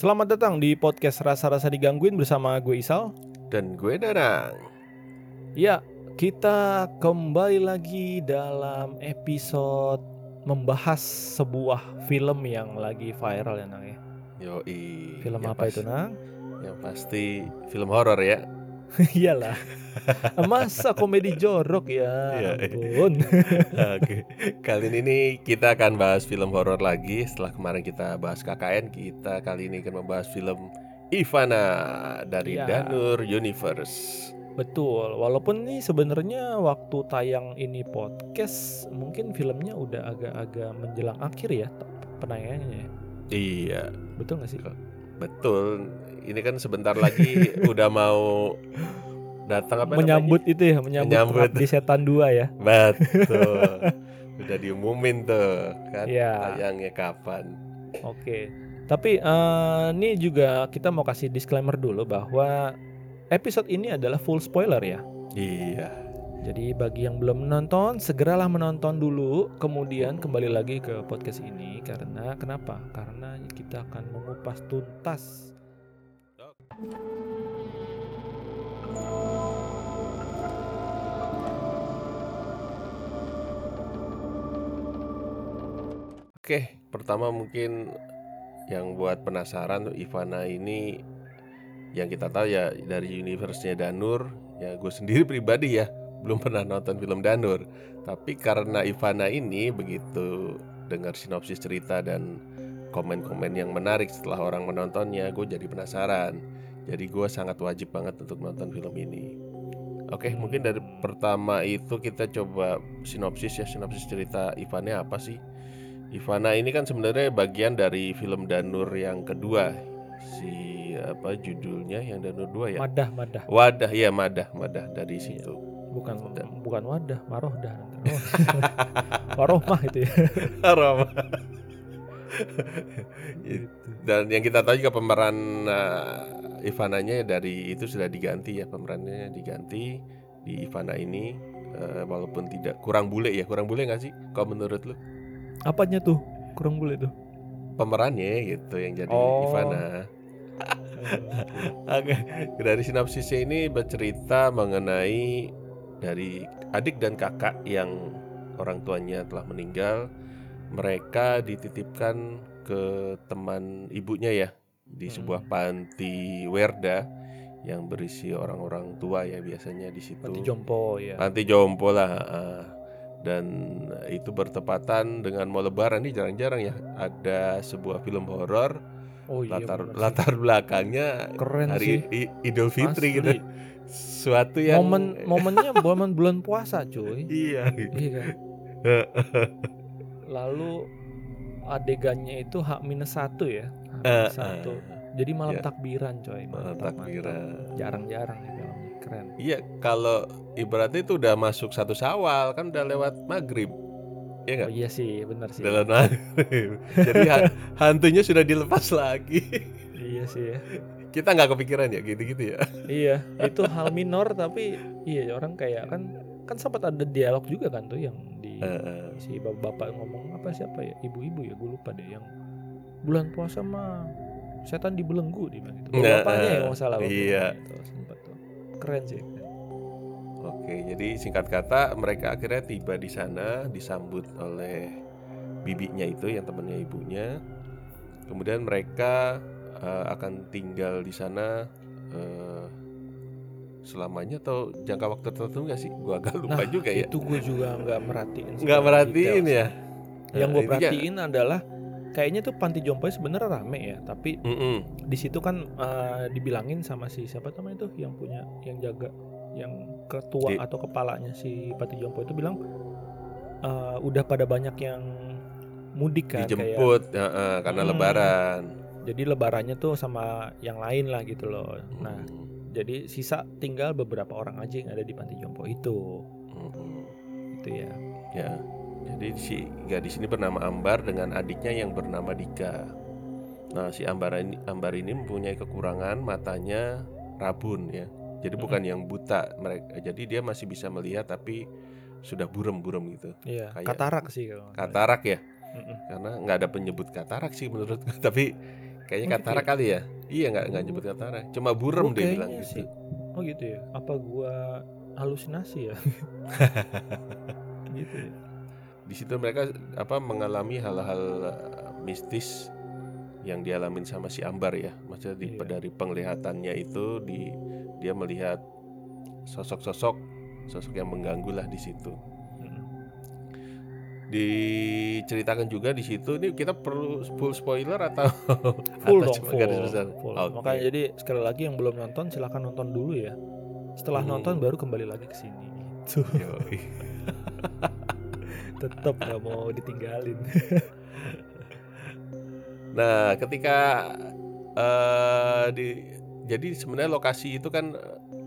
Selamat datang di podcast Rasa-Rasa Digangguin bersama gue Isal. Dan gue Danang. Ya, kita kembali lagi dalam episode membahas sebuah film yang lagi viral ya Nang ya. Yoi. Film Yang apa pas- itu Nang? Yang pasti film horor ya. Iyalah. Masa komedi jorok ya? Iya. Ampun. Oke. Kali ini kita akan bahas film horor lagi. Setelah kemarin kita bahas KKN, kita kali ini akan membahas film Ivana dari Iya. Danur Universe. Betul. Walaupun nih sebenarnya waktu tayang ini podcast mungkin filmnya udah agak-agak menjelang akhir ya penayangannya. ya. Iya, Betul gak sih? betul. Ini kan sebentar lagi udah mau datang apa menyambut itu ya, menyambut, Menyambut. Pengabdi Setan 2 ya. namanya? Betul. udah diumumin tuh kan Iya. tayangnya kapan. Oke. Tapi eh, ini juga kita mau kasih disclaimer dulu bahwa episode ini adalah full spoiler ya. Iya. Jadi bagi yang belum menonton, segeralah menonton dulu, kemudian kembali lagi ke podcast ini karena kenapa? Karena kita akan mengupas tuntas. Oke, pertama mungkin yang buat penasaran Ivana ini yang kita tahu ya dari universe-nya Danur, ya gue sendiri pribadi ya belum pernah nonton film Danur. Tapi karena Ivana ini begitu dengar sinopsis cerita dan komen-komen yang menarik setelah orang menontonnya, gue jadi penasaran. Jadi gue sangat wajib banget untuk nonton film ini. Oke, mungkin dari pertama itu kita coba sinopsis ya, sinopsis cerita Ivana apa sih? Ivana ini kan sebenarnya bagian dari film Danur yang kedua. Si apa judulnya yang Danur 2 ya? Madah, madah. Wadah ya Madah, Madah dari Iya. situ. Bukan Dan- bukan wadah, marohdah. Oh. Warohmah itu ya. Aroma. Dan yang kita tahu juga pemeran uh, Ivananya dari itu sudah diganti ya pemerannya diganti di Ivana ini uh, walaupun tidak kurang bule ya kurang bule nggak sih? Kalau menurut lu Apanya tuh? Kurang boleh tuh. pemerannya gitu yang jadi Oh. Ivana. Oke, dari sinopsisnya ini bercerita mengenai dari adik dan kakak yang orang tuanya telah meninggal. Mereka dititipkan ke teman ibunya ya di Hmm. sebuah panti Werda yang berisi orang-orang tua ya biasanya di situ. Panti jompo ya. Panti jompo lah. ah. Dan itu bertepatan dengan mau lebaran nih jarang-jarang ya ada sebuah film horor Oh iya. latar latar belakangnya keren hari sih. Idul Fitri Asli. gitu. Suatu yang Momen momennya momen bulan puasa, cuy. iya. Iya kan? Lalu adegannya itu H minus satu ya. Eh, minus satu. Jadi malam ya. takbiran, coy. Malam Mantap, takbiran. Jarang-jarang ya filmnya. Keren. Iya, kalau ibaratnya itu udah masuk satu Syawal kan udah lewat maghrib. Iya Oh iya sih, benar sih. Udah lewat maghrib. Jadi ha- hantunya sudah dilepas lagi. Iya sih ya. Kita nggak kepikiran ya gitu-gitu ya. iya, itu hal minor tapi iya orang kayak kan kan sempat ada dialog juga kan tuh yang di si bapak ngomong apa siapa ya ibu-ibu ya gue lupa deh yang bulan puasa mah setan dibelenggu dia bilang gitu. Bapaknya ya kalau nggak salah. bapaknya iya. itu, sempat tuh. Keren sih. Oke, jadi singkat kata mereka akhirnya tiba di sana disambut oleh bibinya itu yang temannya ibunya. Kemudian mereka eh, akan tinggal di sana eh, selamanya atau jangka waktu tertentu nggak sih? Gua agak lupa Nah, juga ya. Itu gue juga nggak merhatiin. Nggak merhatiin detail. ya. Yang Nah, gue intinya- perhatiin adalah kayaknya tuh panti jompo sebenarnya rame ya, tapi Mm-mm. di situ kan eh, dibilangin sama si siapa namanya itu yang punya yang jaga yang ketua Di- atau kepalanya si panti jompo itu bilang eh, udah pada banyak yang mudik kan kayak Dijemput ya, eh, karena Mm. lebaran. jadi lebarannya tuh sama yang lain lah gitu loh nah Mm. Jadi sisa tinggal beberapa orang aja yang ada di panti jompo itu Mm-mm. itu ya Ya, jadi si gadis ini bernama Ambar dengan adiknya yang bernama Dika. Nah, si Ambar ini, Ambar ini mempunyai kekurangan matanya rabun ya. Jadi Mm-mm. bukan yang buta mereka. Jadi dia masih bisa melihat tapi sudah burem-burem gitu. iya Kayak- katarak sih kalau. Katarak ya, Mm-mm. karena nggak ada penyebut katarak sih menurut tapi Kayaknya Oh, Katara gitu kali ya? Iya nggak nggak Oh. nyebut Katara. Cuma burem Oh, dia bilang gitu. sih. Oh gitu ya? Apa gua halusinasi ya? gitu ya? Di situ mereka apa mengalami hal-hal eh, mistis yang dialamin sama si Ambar ya. Maksudnya di, Iya. dari penglihatannya itu di dia melihat sosok-sosok sosok yang mengganggu lah di situ. Diceritakan juga di situ ini kita perlu full spoiler atau Full atau dong, full. garis besar? full. Oke. Makanya jadi sekali lagi yang belum nonton silahkan nonton dulu ya. Setelah Hmm. nonton baru kembali lagi ke sini. Tetap nggak mau ditinggalin. Nah, ketika eh di jadi sebenarnya lokasi itu kan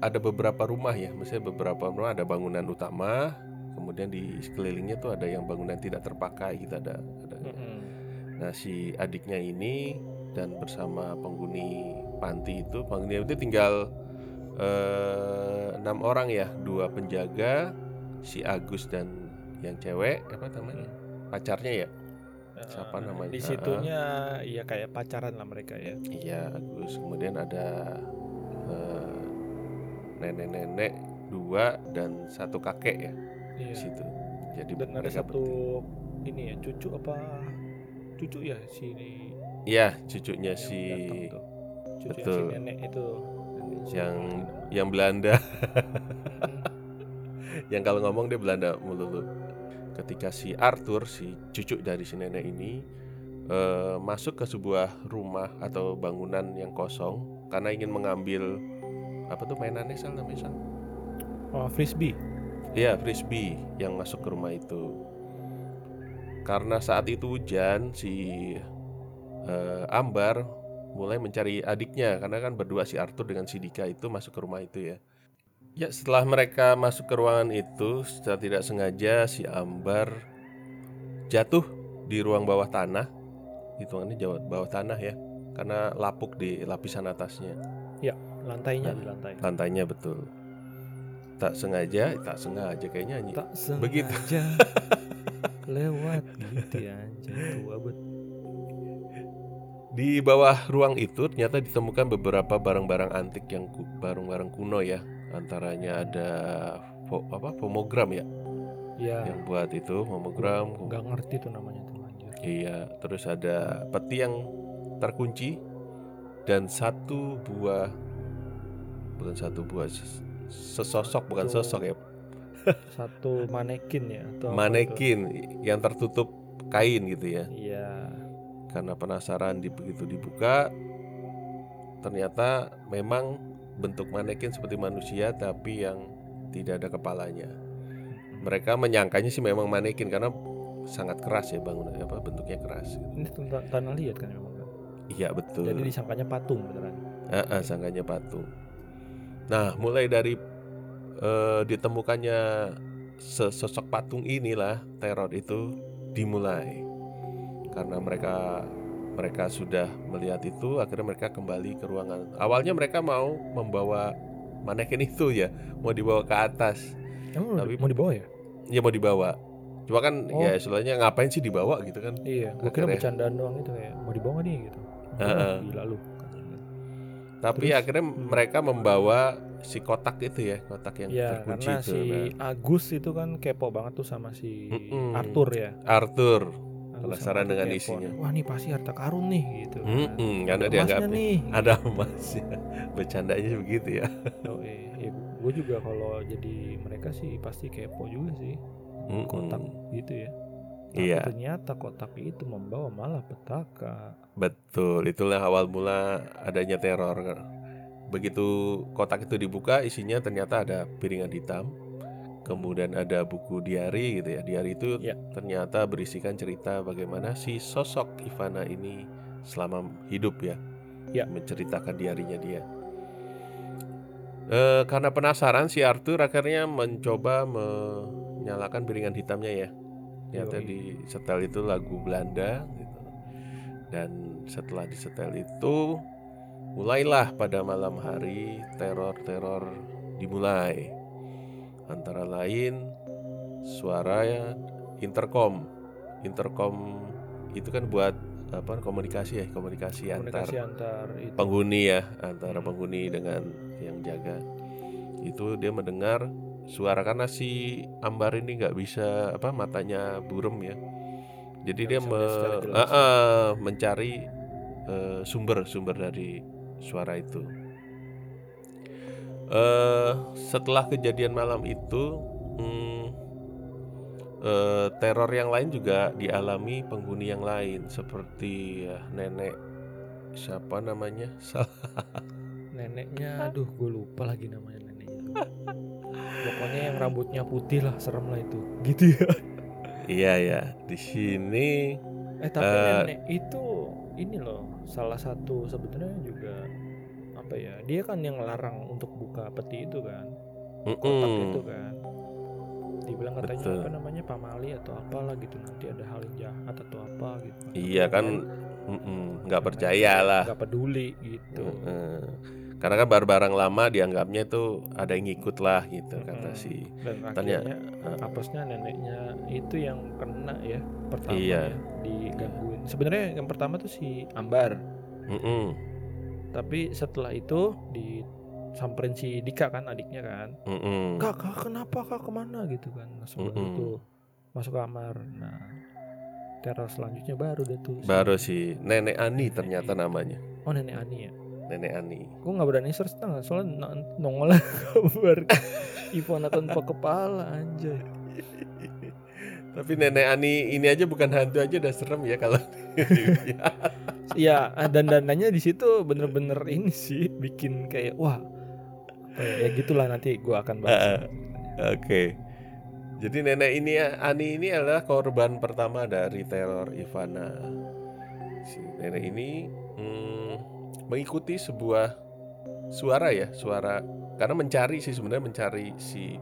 ada beberapa rumah ya, maksudnya beberapa rumah ada bangunan utama, kemudian di sekelilingnya tuh ada yang bangunan tidak terpakai gitu ada ada. Mm-mm. Nah, si adiknya ini dan bersama penghuni panti itu, penghuni itu tinggal eh, enam orang ya, dua penjaga, si Agus dan yang cewek apa namanya pacarnya ya, Siapa Eh, namanya? Di situnya ya kayak pacaran lah mereka ya. iya Agus. Kemudian ada eh, nenek-nenek dua dan satu kakek ya di Iya. situ. Jadi Dan ada satu bertiga. ini ya cucu apa cucu ya si Iya, cucunya yang si cucu betul. si nenek itu yang yang Belanda, Mm-mm. yang kalau ngomong dia Belanda melulu. Ketika si Arthur, si cucu dari si nenek ini eh, masuk ke sebuah rumah atau bangunan yang kosong karena ingin mengambil apa tuh mainannya sal namanya Sal? oh frisbee Iya, frisbee yang masuk ke rumah itu. Karena saat itu hujan, si eh, Ambar mulai mencari adiknya karena kan berdua si Arthur dengan si Dika itu masuk ke rumah itu ya. Ya, setelah mereka masuk ke ruangan itu, secara tidak sengaja si Ambar jatuh di ruang bawah tanah. Hitungannya jauh bawah tanah ya. Karena lapuk di lapisan atasnya. lantainya Nah, di lantai Lantainya betul. Tak sengaja, tak sengaja kayaknya nyi- tak begitu. sengaja lewat gitu ya tua bet Di bawah ruang itu ternyata ditemukan beberapa barang-barang antik yang barang-barang kuno ya. Antaranya ada fo- apa fomogram ya, ya yang buat itu fomogram. nggak ngerti tuh namanya tuh Iya, terus ada peti yang terkunci dan satu buah bukan satu buah sesosok bukan Satu- sosok ya, satu manekin ya atau manekin yang tertutup kain gitu ya. iya Karena penasaran di begitu dibuka ternyata memang bentuk manekin seperti manusia tapi yang tidak ada kepalanya. Mereka menyangkanya sih memang manekin karena sangat keras ya bangunan apa bentuknya keras. gitu. ini tanah liat kan memang kan Iya betul. jadi disangkanya patung beneran Ah, ah, sangkanya patung. Nah, mulai dari eh, ditemukannya sesosok patung inilah teror itu dimulai. Karena mereka mereka sudah melihat itu, akhirnya mereka kembali ke ruangan. Awalnya mereka mau membawa manekin itu ya, mau dibawa ke atas. emang Tapi- mau dibawa ya Ya mau dibawa. Cuma kan Oh. ya istilahnya ngapain sih dibawa gitu kan? iya gua kira bercandaan doang itu kayak mau dibawa nih gitu Heeh. gila lu Tapi Terus, akhirnya hmm. mereka membawa si kotak itu ya, kotak yang ya terkunci karena itu. si Nah, Agus itu kan kepo banget tuh sama si Mm-mm. Arthur ya Arthur Penasaran dengan kepo isinya. wah nih pasti harta karun nih gitu kan. Mm-mm, karena Ada dianggap emasnya nih ada emas ya. Bercandanya begitu ya. oh, eh, ya, gue juga kalau jadi mereka sih pasti kepo juga sih Mm-mm. kotak gitu ya Tapi Iya, ternyata kotak itu membawa malah petaka betul. Itulah awal mula adanya teror. Begitu kotak itu dibuka, isinya ternyata ada piringan hitam. Kemudian ada buku diary gitu ya. Diary itu Ya. ternyata berisikan cerita bagaimana si sosok Ivana ini selama hidup ya. Ya. Menceritakan diarinya dia. Eh, karena penasaran si Arthur akhirnya mencoba menyalakan piringan hitamnya ya. Ternyata Yoi. di setel itu lagu Belanda gitu. Dan setelah disetel itu mulailah pada malam hari teror-teror dimulai. Antara lain suara intercom. Intercom itu kan buat apa komunikasi ya komunikasi, Komunikasi antar antar itu. penghuni ya antara Hmm. penghuni dengan yang jaga itu dia mendengar suara karena si Ambar ini nggak bisa apa matanya burem ya. Jadi dia me- eh, eh, mencari eh, sumber sumber dari suara itu. Eh setelah kejadian malam itu hmm, eh, teror yang lain juga dialami penghuni yang lain seperti ya, nenek siapa namanya? Neneknya, aduh gue lupa lagi namanya neneknya. Pokoknya yang rambutnya putih lah, serem lah itu. Gitu ya. iya ya di sini Eh tapi Eh. nenek itu ini loh salah satu sebenarnya juga apa ya dia kan yang larang untuk buka peti itu kan kotak mm-mm, itu kan dibilang katanya Betul. apa namanya pamali atau apalah gitu nanti ada hal yang jahat atau apa gitu iya kan nggak percaya lah nggak peduli gitu Heeh. Karena kan barang-barang lama dianggapnya itu ada yang ngikut lah gitu kata Mm-mm. si dan akhirnya eh. apesnya neneknya itu yang kena ya pertama Iya. ya, digangguin. Sebenarnya yang pertama tuh si Ambar. Mm-mm, tapi setelah itu disamperin si Dika kan adiknya kan. Mm-mm. kak kak kenapa kak? Ke mana? gitu kan nah, sebelum Mm-mm. itu masuk kamar. Nah teror selanjutnya baru deh tuh baru si nenek Ani ternyata namanya. Oh nenek Ani ya nenek Ani gue nggak berani search tangga soalnya nongol kabar Ivana tanpa kepala anjay tapi nenek Ani ini aja bukan hantu aja udah serem ya kalau ya dan dandannya di situ bener-bener ini sih bikin kayak wah ya, ya gitulah nanti gue akan bahas Oke. Jadi nenek ini Ani ini adalah korban pertama dari teror Ivana. Si nenek ini hmm, mengikuti sebuah suara ya, suara karena mencari sih sebenarnya mencari si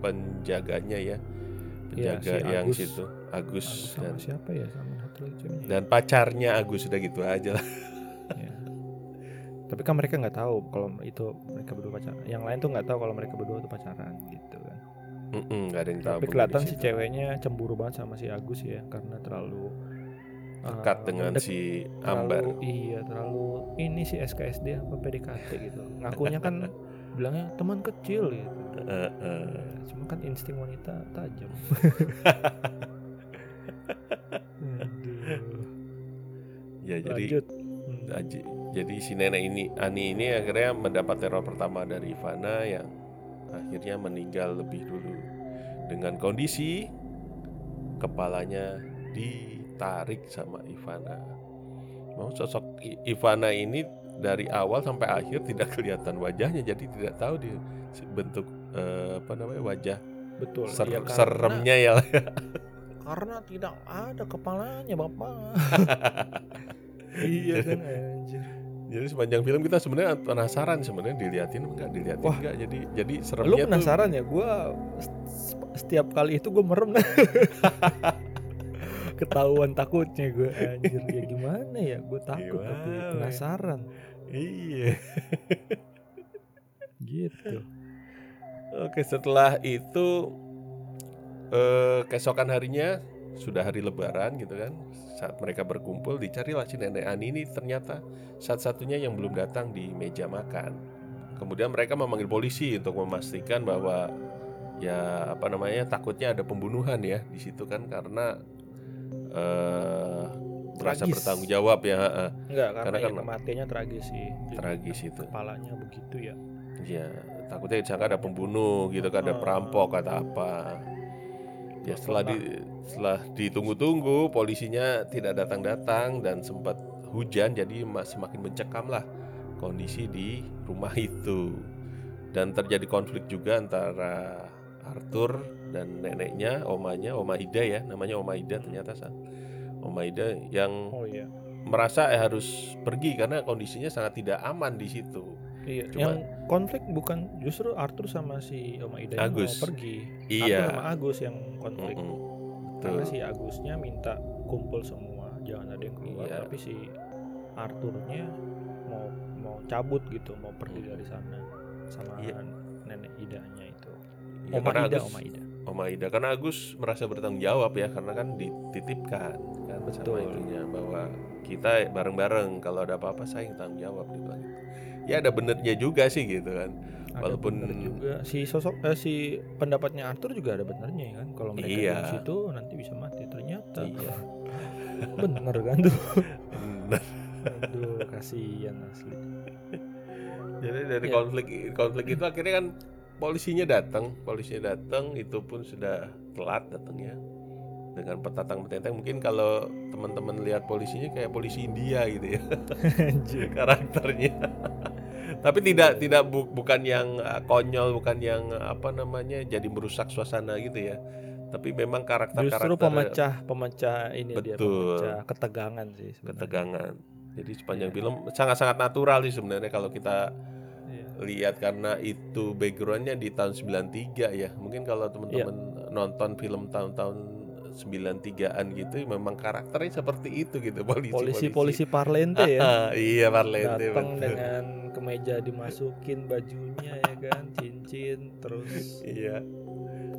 penjaganya ya. Iya, Penjaga si yang Agus. situ, Agus, Agus dan sama siapa ya sama satu lagi ya? dan pacarnya Agus sudah gitu aja lah. Ya. Tapi kan mereka nggak tahu kalau itu mereka berdua pacaran. Yang lain tuh nggak tahu kalau mereka berdua tuh pacaran gitu kan. Mm-mm, nggak ada yang tahu. Tapi kelihatan si ceweknya cemburu banget sama si Agus ya karena terlalu dekat eh, dengan mendek- si terlalu- Ambar. Iya, terlalu ini si SKSD apa PDKT gitu. Ngakunya kan bilangnya teman kecil gitu. Eh, eh. Cuma kan insting wanita tajam. Aduh. Ya jadi Lanjut. Hmm. Aji- Jadi si nenek ini Ani ini akhirnya mendapat teror pertama dari Ivana yang akhirnya meninggal lebih dulu dengan kondisi kepalanya ditarik sama Ivana. Mau sosok Ivana ini dari awal sampai akhir tidak kelihatan wajahnya jadi tidak tahu dia bentuk eh, apa namanya wajah Betul. ser- karena- seremnya ya. karena tidak ada kepalanya bapak iya kan anjir Jadi sepanjang film kita sebenarnya penasaran sebenarnya diliatin enggak diliatin Wah. enggak. Jadi jadi lu seremnya tuh penasaran ya gue setiap kali itu gue merem ketahuan takutnya gue anjir ya gimana ya gue takut tapi Gimana ya? penasaran Iya. gitu Oke, setelah itu eh keesokan harinya sudah hari lebaran gitu kan. Saat mereka berkumpul dicarilah si nenek Ani ini ternyata satu-satunya yang belum datang di meja makan. Kemudian mereka memanggil polisi untuk memastikan bahwa ya apa namanya takutnya ada pembunuhan ya di situ kan karena eh merasa Tragis. bertanggung jawab ya enggak karena, Karena kan- kematiannya tragis sih tragis itu. kepalanya begitu ya Ya, takutnya disangka ada pembunuh gitu kan, ada Ah. perampok atau apa. Ya setelah di setelah ditunggu-tunggu polisinya tidak datang-datang dan sempat hujan jadi ma- semakin mencekam lah kondisi di rumah itu. Dan terjadi konflik juga antara Arthur dan neneknya, omanya, Oma Ida ya, namanya Oma Ida ternyata San. Oma Ida yang oh iya merasa eh, harus pergi karena kondisinya sangat tidak aman di situ. iya Cuma- yang konflik bukan justru Arthur sama si Oma Ida Agus. mau pergi Iya. Arthur sama Agus yang konflik Mm-mm. karena Betul. si Agusnya minta kumpul semua jangan ada yang keluar Iya. tapi si Arthurnya mau mau cabut gitu mau pergi dari sana sama Iya. nenek idanya Ya, Oma Ida Agus, Oma Ida Oma Ida karena Agus merasa bertanggung jawab ya karena kan dititipkan kan sama Betul. itunya bahwa kita bareng-bareng kalau ada apa-apa saya yang tanggung jawab gitu. Ya ada benernya juga sih gitu kan. Ada Walaupun- juga si sosok eh, si pendapatnya Arthur juga ada benernya ya kan kalau mereka Iya. di situ nanti bisa mati ternyata Iya. bener kan tuh Bener. aduh kasihan asli Jadi dari Ya. konflik konflik itu akhirnya kan polisinya datang, polisinya datang itu pun sudah telat datangnya dengan petatang petenteng mungkin kalau teman-teman lihat polisinya kayak polisi India gitu ya karakternya. Tapi tidak tidak bu- bukan yang uh, konyol, bukan yang uh, apa namanya jadi merusak suasana gitu ya. Tapi memang karakter-karakter justru pemecah pemecah ini dia Betul. pemecah ketegangan sih sebenarnya. ketegangan. Jadi sepanjang Iya. film sangat-sangat natural sih sebenarnya kalau kita. Lihat karena itu backgroundnya di tahun 93 ya mungkin kalau teman-teman Iya. nonton film tahun-tahun 93an gitu memang karakternya seperti itu gitu polisi polisi polisi parlente ya Ah, iya Parlente datang betul. dengan kemeja dimasukin bajunya ya kan cincin terus iya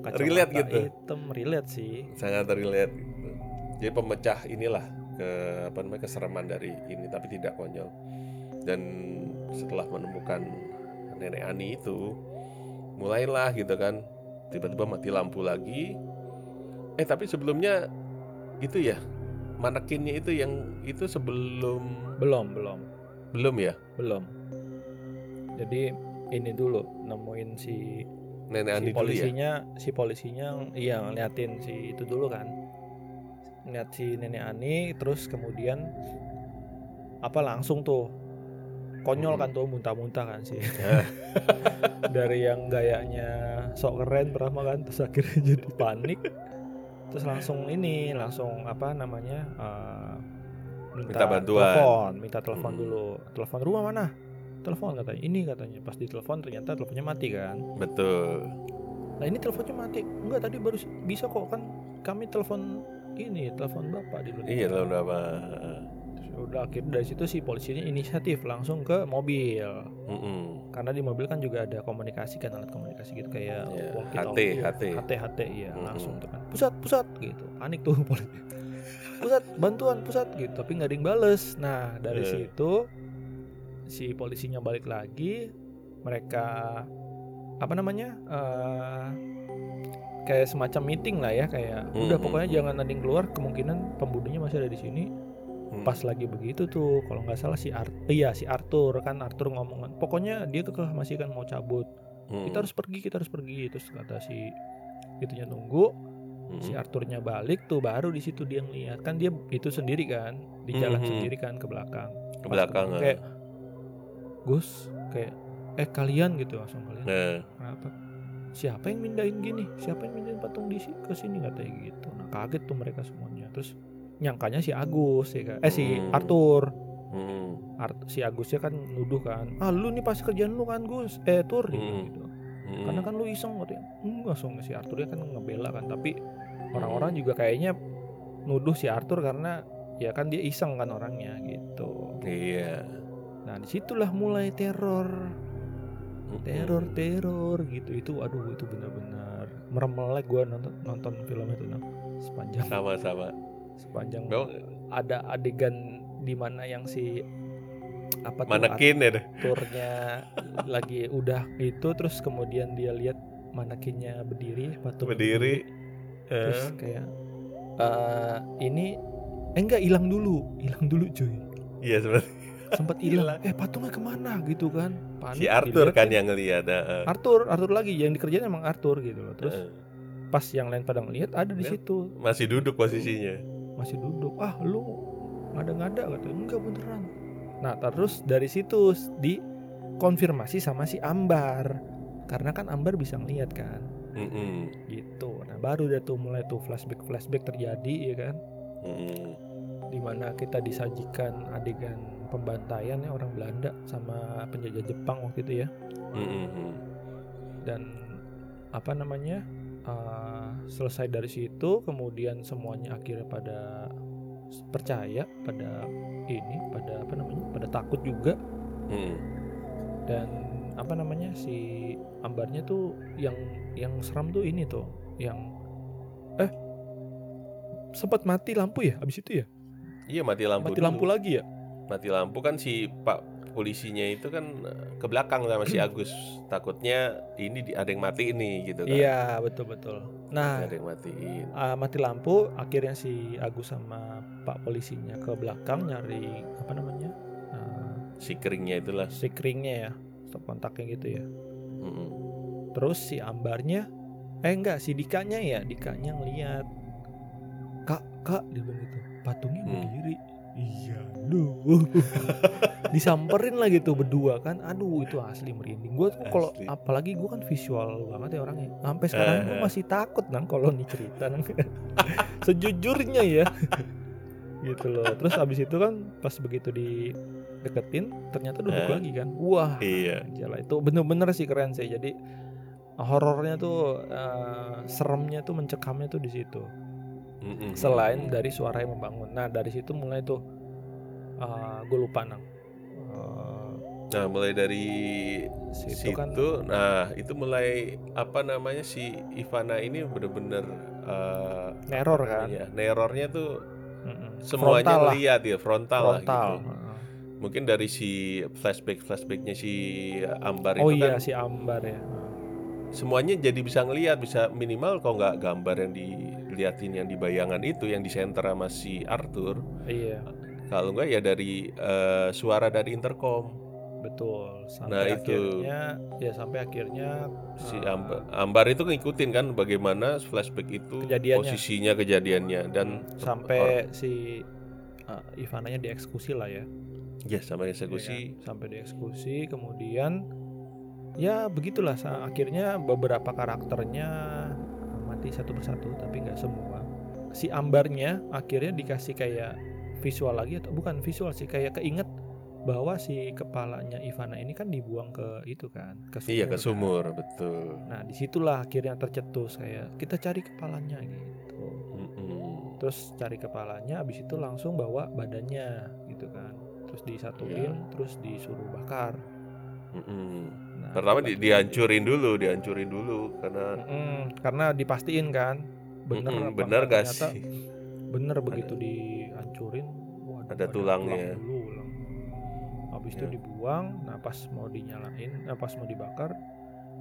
Relate gitu. hitam relate sih sangat relate gitu. jadi pemecah inilah ke apa namanya kesereman dari ini tapi tidak konyol dan setelah menemukan nenek Ani itu. Mulailah gitu kan tiba-tiba mati lampu lagi. Eh tapi sebelumnya itu ya manekinnya itu yang itu sebelum belum belum. Belum ya? Belum. Jadi ini dulu nemuin si nenek si Ani dulu ya? polisinya si polisinya iya ngeliatin si itu dulu kan. Ngeliat si nenek Ani terus kemudian apa langsung tuh konyol kan tuh muntah-muntah kan sih. Dari yang gayanya sok keren pertama kan terus akhirnya jadi panik. Terus langsung ini langsung apa namanya eh, Minta bantuan. telepon minta telepon Mm. dulu. Telepon rumah mana? Telepon katanya ini katanya. Pas ditelepon ternyata teleponnya mati kan. Betul. Nah ini teleponnya mati. Enggak tadi baru bisa kok kan kami telepon ini telepon bapak di luar. iya berapa Terus Udah akhirnya dari situ si polisinya inisiatif langsung ke mobil. Mm-mm. Karena di mobil kan juga ada komunikasi kan alat komunikasi gitu kayak Iya, walkie-talkie, HT, HT. HT iya Mm-mm. langsung tuh kan. Pusat pusat gitu. Panik tuh polisi. Pusat bantuan pusat gitu tapi nggak ada yang bales. Nah dari Eh. situ si polisinya balik lagi mereka apa namanya eh kayak semacam meeting lah ya kayak Hmm, udah hmm, pokoknya hmm. jangan ada yang keluar kemungkinan pembunuhnya masih ada di sini Mm. Pas lagi begitu tuh kalau nggak salah si Art iya si Arthur kan Arthur ngomong pokoknya dia kekeh masih kan mau cabut. Mm. kita harus pergi kita harus pergi. Terus kata si itunya nunggu Mm. si Arthurnya balik tuh baru di situ dia ngeliat. Kan dia itu sendiri kan di jalan Mhm. sendiri kan ke belakang. Ke belakang ketemu, kayak Gus kayak eh kalian gitu langsung kalian. Nah kenapa? Siapa yang mindahin gini? Siapa yang mindahin patung di si- ke sini? Katanya gitu. Nah kaget tuh mereka semuanya. Terus nyangkanya si Agus ya kan eh si Hmm. Arthur mm. Art- si Agusnya kan nuduh kan ah lu nih pasti kerjaan lu kan Gus eh Tur Hmm. gitu Mm. karena kan lu iseng katanya enggak langsung si Arthur kan ngebela kan tapi orang-orang juga kayaknya nuduh si Arthur karena ya kan dia iseng kan orangnya gitu iya nah di situlah mulai teror Mm-mm. teror teror gitu itu aduh itu benar-benar meremelek gue nonton nonton film itu nah. sepanjang sama-sama sepanjang Memang ada adegan di mana yang si apa tuh manekin ya aktornya lagi udah itu terus kemudian dia lihat manekinnya berdiri patung berdiri. Terus eh, kayak eh ini eh enggak hilang dulu. Hilang dulu cuy. Iya sebenarnya. Sempat hilang. Eh patungnya ke mana? Gitu kan. Panik, si Arthur kan yang ngelihat eh, Arthur Arthur lagi. Yang dikerjain emang Arthur gitu loh. Terus eh. pas yang lain pada ngeliat ada di Lihat. situ. Masih duduk posisinya masih duduk. Ah lu ngada-ngada kata enggak beneran. Nah terus dari situ dikonfirmasi sama si Ambar. Karena kan Ambar bisa ngeliat kan? Mm-mm. gitu. Nah baru dia tuh mulai tuh flashback flashback terjadi ya kan? Mm-mm. di mana kita disajikan adegan pembantaian ya orang Belanda sama penjajah Jepang waktu itu ya. Mm-mm. dan apa namanya uh, selesai dari situ kemudian semuanya akhirnya pada percaya pada ini pada apa namanya pada takut juga Mm-mm. dan apa namanya si ambarnya tuh yang yang seram tuh ini tuh yang eh sempat mati lampu ya abis itu ya Iya mati lampu. Mati lampu dulu. lagi ya? Mati lampu kan si Pak polisinya itu kan eh, ke belakang sama si Agus. Takutnya ini di, ada yang mati ini gitu kan. Iya, betul betul. Nah, Ada yang matiin. ah, mati lampu akhirnya si Agus sama Pak polisinya ke belakang nyari apa namanya? Ah, Si keringnya itulah. si ringnya ya. Stop kontaknya gitu ya. Mm-mm. Terus si Ambarnya eh enggak si Dikanya ya, Dikanya ngeliat Kak, Kak dia bilang gitu. Patungnya Hmm. Iya, lu. Disamperin lagi tuh berdua kan. Aduh, itu asli merinding. Gue tuh kalau apalagi gue kan visual banget ya orangnya. Sampai sekarang gue Eh. masih takut nang kalau nih cerita nang. Sejujurnya ya. gitu loh. Terus abis itu kan pas begitu dideketin ternyata duduk Eh. lagi kan. Wah, Iya. Gila itu bener-bener sih keren sih. Jadi horornya tuh eh, seremnya tuh mencekamnya tuh di situ. Selain dari suara yang membangun. Nah dari situ mulai tuh gue lupa nang. Eh, Nah, mulai dari situ situ, kan nah itu mulai apa namanya si Ivana ini bener-bener eh, neror kan. namanya, nerornya tuh Mm-mm. semuanya Frontal lah. ngeliat ya frontal, lah Frontal. gitu. Heeh. Mungkin dari si flashback flashbacknya si Ambar Oh itu iya kan si Ambar ya. semuanya jadi bisa ngelihat bisa minimal kalau nggak gambar yang diliatin yang di bayangan itu yang di center sama si Arthur Iya kalau nggak ya dari eh, suara dari intercom betul. Sampai Nah, itu. akhirnya ya sampai akhirnya si eh, Ambar, Ambar itu ngikutin kan bagaimana flashback itu Kejadiannya. posisinya kejadiannya dan sampai si eh, Ivananya dieksekusi lah ya. ya sama Iya eksekusi kan? sampai dieksekusi kemudian ya begitulah akhirnya beberapa karakternya mati satu persatu tapi nggak semua si ambarnya akhirnya dikasih kayak visual lagi atau bukan visual sih kayak keinget bahwa si kepalanya Ivana ini kan dibuang ke itu kan ke sumur iya ke kan. sumur betul nah di situlah akhirnya tercetus kayak kita cari kepalanya gitu Mm-mm. terus cari kepalanya habis itu langsung bawa badannya gitu kan terus disatuin Iya. terus disuruh bakar Mm-mm. Nah, pertama di- batu- dihancurin dulu dihancurin dulu karena Mm-mm, karena dipastiin kan bener apa bener gak sih bener begitu dihancurin waduh, Ada tulangnya. tulang dulu ulang. habis itu Ya. dibuang nah pas mau dinyalain nah pas mau dibakar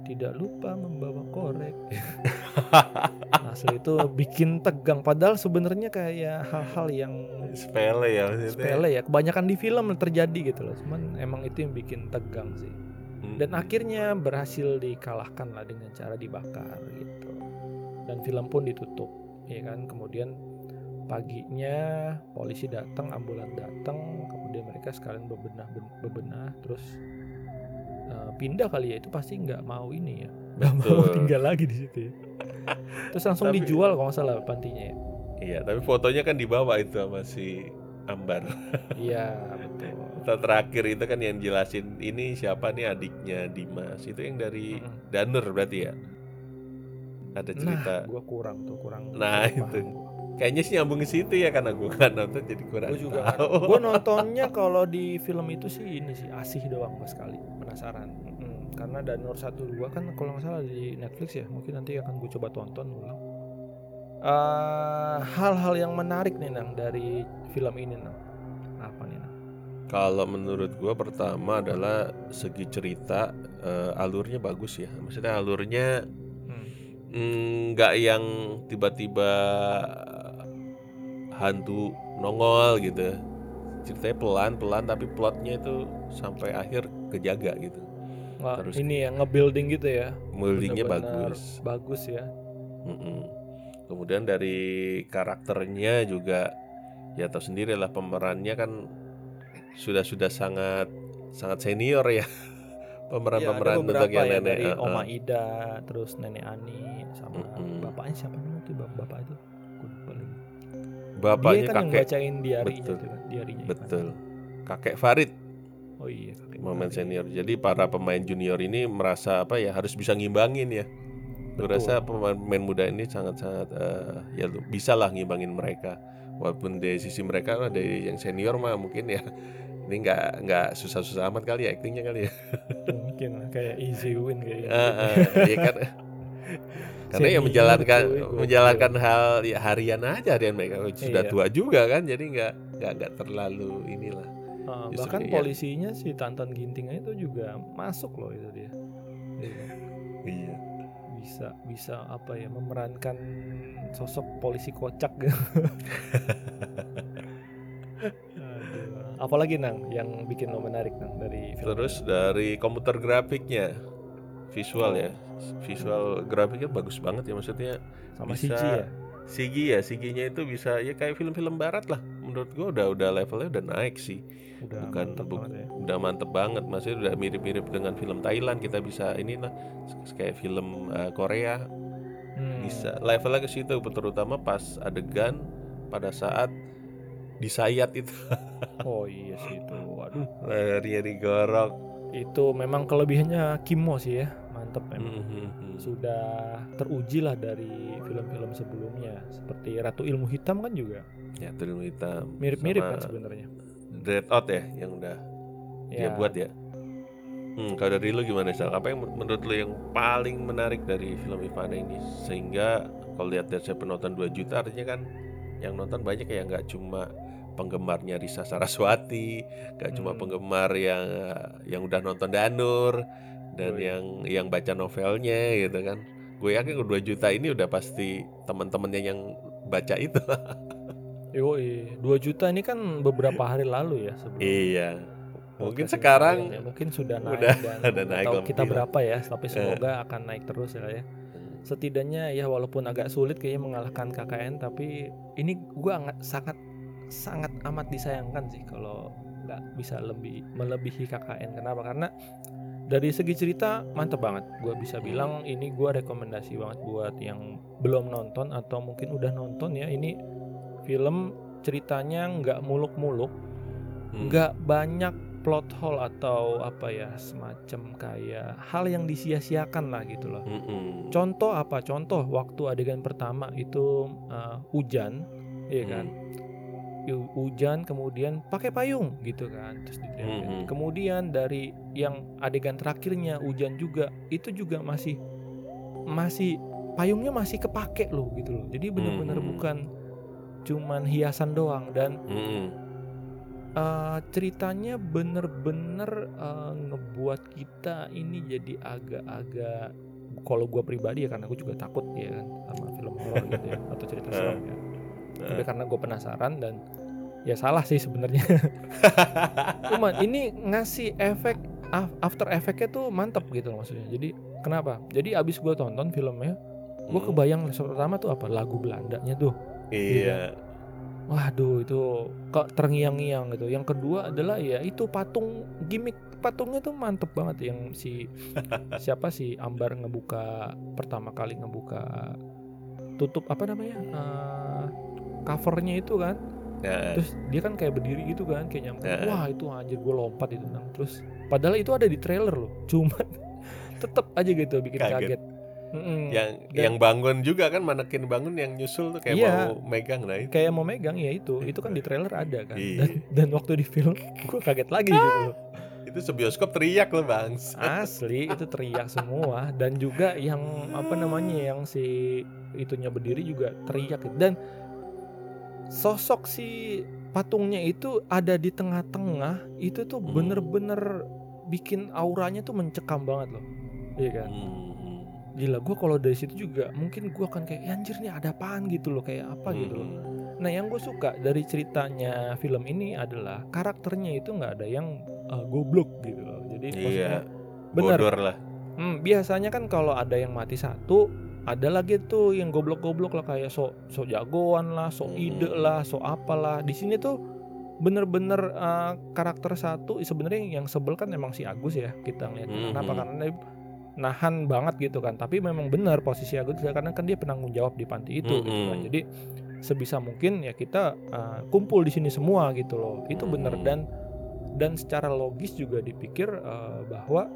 tidak lupa membawa korek. Asli itu bikin tegang. Padahal sebenarnya kayak hal-hal yang sepele ya maksudnya. sepele ya. Kebanyakan di film terjadi gitu loh. Cuman emang itu yang bikin tegang sih. Mm-mm. dan akhirnya berhasil dikalahkan lah dengan cara dibakar gitu. Dan film pun ditutup ya kan? Kemudian paginya polisi datang ambulan datang kemudian mereka sekalian bebenah bebenah terus eh, pindah kali ya itu pasti nggak mau ini ya nggak mau tinggal lagi di situ ya terus langsung Tapi- dijual kalau nggak salah pantinya ya Iya, tapi fotonya kan dibawa itu sama si Ambar. iya betul Foto terakhir itu kan yang jelasin ini siapa nih adiknya Dimas. Itu yang dari. Danur berarti ya. Ada cerita. nah gua kurang tuh kurang Nah, itu. Kayaknya sih nyambung ke situ ya karena gue kan nonton jadi kurang Gue juga tahu. gue nontonnya kalau di film itu sih ini sih asih doang gue sekali penasaran Mm-mm. karena Danur 1 2 kan kalau nggak salah di Netflix ya mungkin nanti akan gue coba tonton ulang Eh, hal-hal yang menarik nih nang dari film ini nang apa nih nang Kalau menurut gue pertama adalah segi cerita eh, alurnya bagus ya. Maksudnya alurnya Hmm. mm, nggak yang tiba-tiba hantu nongol gitu. Ceritanya pelan-pelan tapi plotnya itu sampai akhir kejaga gitu. Wah, Terus- ini ya nge-building gitu ya Buildingnya bagus. bagus ya Mm-mm. Kemudian dari karakternya juga ya tahu sendiri lah pemerannya kan sudah sudah sangat sangat senior ya pemeran-pemeran Iya, bentuk yang ya nenek. dari eh. Oma Ida terus nenek Ani sama Mm-mm. bapaknya siapa namanya tuh bap- bapak itu. Bapaknya dia kan yang kakek bacain diarinya Betul. kan diarinya betul. Kakek Farid oh iya kakek momen Farid. senior. Jadi para pemain junior ini merasa apa ya harus bisa ngimbangin ya. Gue rasa pemain muda ini sangat-sangat eh, ya bisa lah ngimbangin mereka. Walaupun dari sisi mereka ada yang senior mah mungkin ya ini nggak nggak susah-susah amat kali ya aktingnya kali ya. mungkin kayak easy win kayak. Eh, eh, iya kan. Karena ya Senior menjalankan menjalankan hal ya harian aja harian mereka sudah Iya. tua juga kan jadi nggak nggak nggak terlalu inilah Uh, Justru bahkan iya. polisinya si Tantan Ginting itu juga masuk loh itu dia. Iya. iya Bisa bisa apa ya memerankan sosok polisi kocak gitu. Apalagi nang yang bikin lo menarik nang dari film? terus dari komputer grafiknya visual ya visual grafiknya bagus banget ya maksudnya sama bisa- CG ya. CG ya CG-nya itu bisa ya kayak film-film barat lah menurut gua udah udah levelnya udah naik sih Udah bukan mantep bu- ya. udah mantep banget maksudnya udah mirip-mirip dengan film Thailand kita bisa ini lah kayak film uh, Korea Hmm. bisa levelnya ke situ terutama pas adegan pada saat disayat itu Oh iya sih itu. Waduh. lehernya digorok Itu memang kelebihannya Kimo sih ya. Mantep memang. Mhm. Sudah teruji lah dari film-film sebelumnya seperti Ratu Ilmu Hitam kan juga ya film hitam mirip-mirip kan sebenarnya. Dread Out ya yang udah dia buat ya hmm, kalau dari lu gimana Sal? apa yang menurut lu yang paling menarik dari film Ivana ini sehingga kalau lihat dari saya penonton 2 juta artinya kan yang nonton banyak ya nggak cuma penggemarnya Risa Saraswati nggak cuma Hmm. penggemar yang yang udah nonton Danur dan Oh, iya. yang yang baca novelnya gitu kan gue yakin 2 juta ini udah pasti teman-temannya yang baca itu Yoi, 2 juta ini kan beberapa hari lalu ya sebelum iya mungkin sekarang ya. mungkin sudah naik udah- dan udah naik tahu kita berapa ya, tapi semoga akan naik terus ya ya. Setidaknya ya walaupun agak sulit kayaknya mengalahkan KKN tapi ini sangat sangat sangat amat disayangkan sih kalau nggak bisa lebih melebihi KKN. Kenapa? Karena dari segi cerita mantep banget. Gua bisa bilang ini gua rekomendasi banget buat yang belum nonton atau mungkin udah nonton ya. Ini film ceritanya nggak muluk-muluk, Hmm. nggak banyak plot hole atau apa ya semacam kayak hal yang disia-siakan lah gitu loh. Mm-mm. Contoh apa? Contoh waktu adegan pertama itu uh, hujan, iya kan? Hu- Hujan kemudian pakai payung gitu kan. Terus. Mhm. Kemudian dari yang adegan terakhirnya hujan juga itu juga masih masih payungnya masih kepake loh gitu loh. Jadi benar-benar Mhm. bukan cuman hiasan doang dan Mm-mm. Uh, ceritanya bener-bener uh, ngebuat kita ini jadi agak-agak kalau gua pribadi ya karena gue juga takut ya kan sama film horor gitu ya atau cerita serem ya. Tapi karena gue penasaran dan ya salah sih sebenarnya. Cuman ini ngasih efek af- after efeknya tuh mantep gitu loh maksudnya. Jadi kenapa? Jadi abis gue tonton filmnya, gue Mm. kebayang pertama tuh apa lagu Belandanya tuh. Iya. Waduh itu kok terngiang-ngiang gitu. Yang kedua adalah ya itu patung gimmick patungnya tuh mantep banget yang si siapa sih Ambar ngebuka pertama kali ngebuka tutup apa namanya eh, covernya itu kan. Ya. Terus dia kan kayak berdiri gitu kan kayak nyampe. Ya. Wah itu anjir gue lompat itu nang. Terus padahal itu ada di trailer loh. Cuman tetep aja gitu bikin Kaget. kaget. Mm-mm. Yang Dan- yang bangun juga kan manekin bangun yang nyusul tuh kayak Iya. mau megang nah itu. kayak mau megang ya itu itu kan di trailer ada kan Iya. dan, dan waktu di film gue kaget lagi gitu loh Itu sebioskop teriak loh, Bang. asli itu teriak semua dan juga yang apa namanya yang si itunya berdiri juga teriak gitu. dan sosok si patungnya itu ada di tengah-tengah itu tuh Hmm. bener-bener bikin auranya tuh mencekam banget loh iya kan Hmm. gila gue kalau dari situ juga mungkin gue akan kayak "Ya anjir nih ada apaan gitu loh kayak apa gitu loh Hmm. Nah, yang gue suka dari ceritanya film ini adalah karakternya itu nggak ada yang uh, goblok gitu loh. Jadi Iya. maksudnya bener. Lah. Hmm, biasanya kan kalau ada yang mati satu, ada lagi tuh yang goblok-goblok lah kayak sok sok jagoan lah, sok Hmm. ide lah, sok apalah. Di sini tuh bener-bener uh, karakter satu sebenarnya yang sebel kan emang si Agus ya kita ngeliat Mhm. kenapa karena dia nahan banget gitu kan tapi memang benar posisi Agus karena kan dia penanggung jawab di panti itu gitu kan Mhm. jadi sebisa mungkin ya kita uh, kumpul di sini semua gitu loh itu benar Mhm. dan dan secara logis juga dipikir uh, bahwa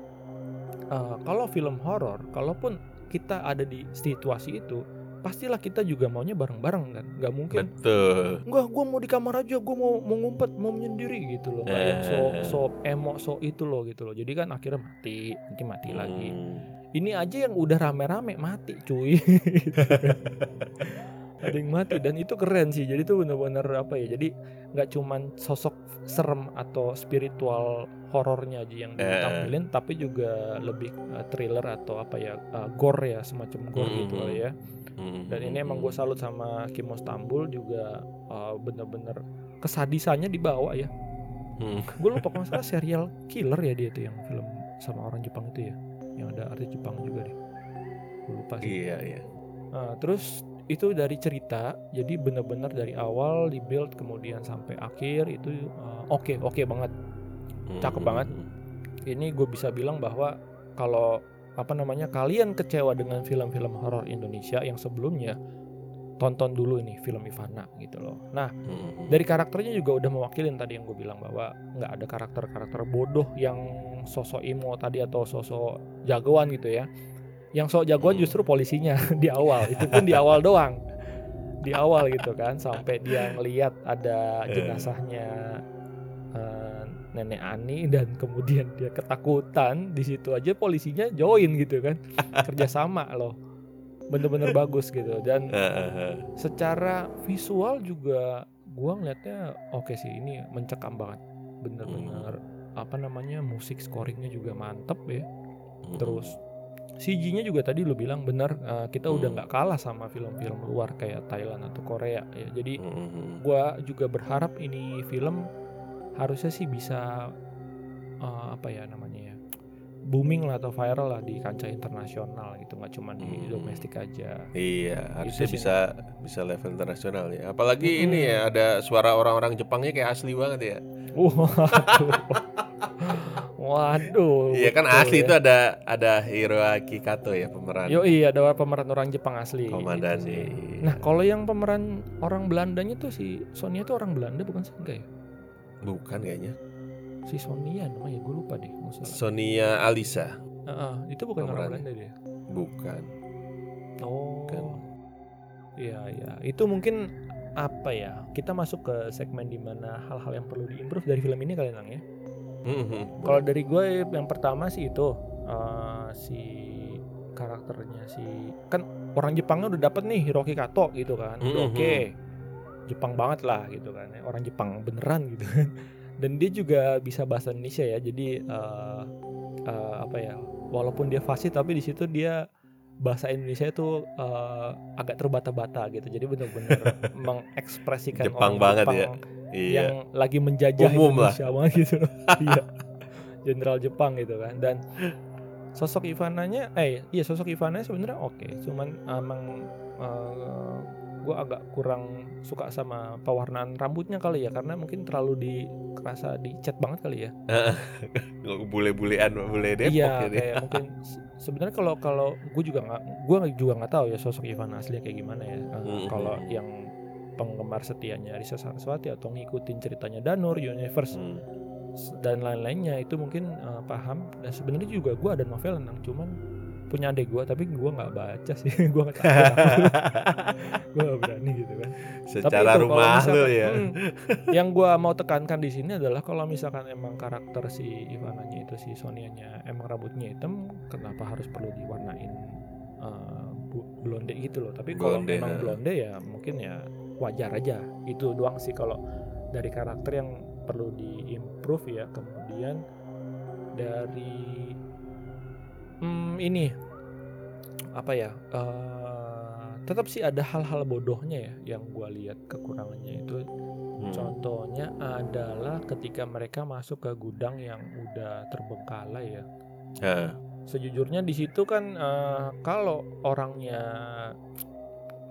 uh, kalau film horor kalaupun kita ada di situasi itu pastilah kita juga maunya bareng-bareng kan nggak mungkin Betul. Enggak, gue mau di kamar aja, gue mau mau ngumpet, mau menyendiri gitu loh. Kayak yang so Eh. so emo so itu loh gitu loh. Jadi kan akhirnya mati, nanti mati lagi. Hmm. Ini aja yang udah rame-rame mati, cuy. ada yang mati dan itu keren sih. Jadi tuh bener-bener apa ya jadi nggak cuman sosok serem atau spiritual horornya aja yang Eh. ditampilin tapi juga lebih uh, thriller atau apa ya uh, gore ya semacam gore Hmm, gitu hmm, lah ya dan ini emang gue salut sama Kimo Stambul juga uh, bener-bener kesadisannya dibawa ya. Hmm. gue lupa kalau salah serial killer ya dia tuh yang film sama orang Jepang itu ya. Yang ada artis Jepang juga deh. Gue lupa sih. Iya iya. Nah, terus itu dari cerita, jadi bener-bener dari awal di build kemudian sampai akhir itu uh, oke oke banget. Cakep Hmm, banget. Ini gue bisa bilang bahwa kalau apa namanya kalian kecewa dengan film-film horor Indonesia yang sebelumnya, tonton dulu ini film Ivana gitu loh. Nah Hmm. dari karakternya juga udah mewakilin tadi yang gue bilang bahwa nggak ada karakter-karakter bodoh yang sosok imo tadi atau sosok jagoan gitu ya yang sok jagoan Hmm. justru polisinya di awal. Itu pun di awal doang. Di awal gitu kan sampai dia ngeliat ada Eh. jenazahnya eh, nenek Ani dan kemudian dia ketakutan di situ aja polisinya join gitu kan. Kerjasama loh. Bener-bener bagus gitu. Dan Eh, secara visual juga gua ngeliatnya oke sih ini mencekam banget. Bener-bener apa namanya musik scoringnya juga mantep ya. Hmm. terus CG-nya juga tadi lu bilang bener eh, kita udah Hmm. nggak kalah sama film-film luar kayak Thailand atau Korea ya jadi Hmm. gua juga berharap ini film harusnya sih bisa eh, apa ya namanya ya booming lah atau viral lah di kancah internasional gitu nggak cuma di Hmm. domestik aja Iya, harusnya sih. bisa bisa level internasional ya. Apalagi Mm-mm. ini ya ada suara orang-orang Jepangnya kayak asli banget ya. Waduh. Waduh. Iya kan asli ya. itu ada ada Hiroaki Kato ya pemeran Yo iya ada pemeran orang Jepang asli. komandan gitu sih. nih. Nah kalau yang pemeran orang Belandanya tuh si Sonia tuh orang Belanda bukan sih enggak ya? bukan kayaknya. Si Sonia namanya gue lupa deh. Masalah. Sonia Alisa, itu bukan orang pemerannya. Belanda dia. bukan. Oh. Kan. Iya iya. Itu mungkin apa ya? Kita masuk ke segmen di mana hal-hal yang perlu diimprove dari film ini kali Nang ya. Mhm. Kalau dari gue yang pertama sih itu eh, si karakternya si kan orang Jepangnya udah dapet nih Hiroki Kato gitu kan, Mhm. oke, Jepang banget lah gitu kan, ya. orang Jepang beneran gitu kan. Dan dia juga bisa bahasa Indonesia ya, jadi eh, eh, apa ya, walaupun dia fasih tapi di situ dia bahasa Indonesia itu eh, agak terbata-bata gitu, jadi bener-bener mengekspresikan Jepang orang banget Jepang ya. Iya. yang lagi menjajah Umum lah. Indonesia banget gitu. Iya. Jenderal Jepang gitu kan. Dan sosok Ivananya eh iya sosok Ivana sebenarnya oke, cuman emang gue agak kurang suka sama pewarnaan rambutnya kali ya karena mungkin terlalu di kerasa dicat banget kali ya. Bule-bulean bule Depok iya, ini. kayak mungkin se- sebenarnya kalau kalau gue juga nggak gue juga nggak tahu ya sosok Ivana aslinya kayak gimana ya. Eh. Kalau yang penggemar setianya Risa Saraswati atau ngikutin ceritanya Danur Universe Hmm. dan lain-lainnya itu mungkin eh, paham dan sebenarnya juga gue ada novel tentang cuman punya adik gue tapi gue nggak baca sih gue nggak gue nggak berani gitu kan Secara itu, kalau rumah lu misalkan- ya. hmm, yang gue mau tekankan di sini adalah kalau misalkan emang karakter si Ivananya itu si Sonianya emang rambutnya hitam kenapa harus perlu diwarnain eh, bu- blonde gitu loh tapi kalau memang ha. blonde ya mungkin ya wajar aja. Itu doang sih kalau dari karakter yang perlu diimprove ya. Kemudian dari hmm, ini apa ya eh, tetap sih ada hal-hal bodohnya ya yang gua lihat kekurangannya itu. Hmm. contohnya adalah ketika mereka masuk ke gudang yang udah terbengkalai ya. Nah, sejujurnya di situ kan eh, kalau orangnya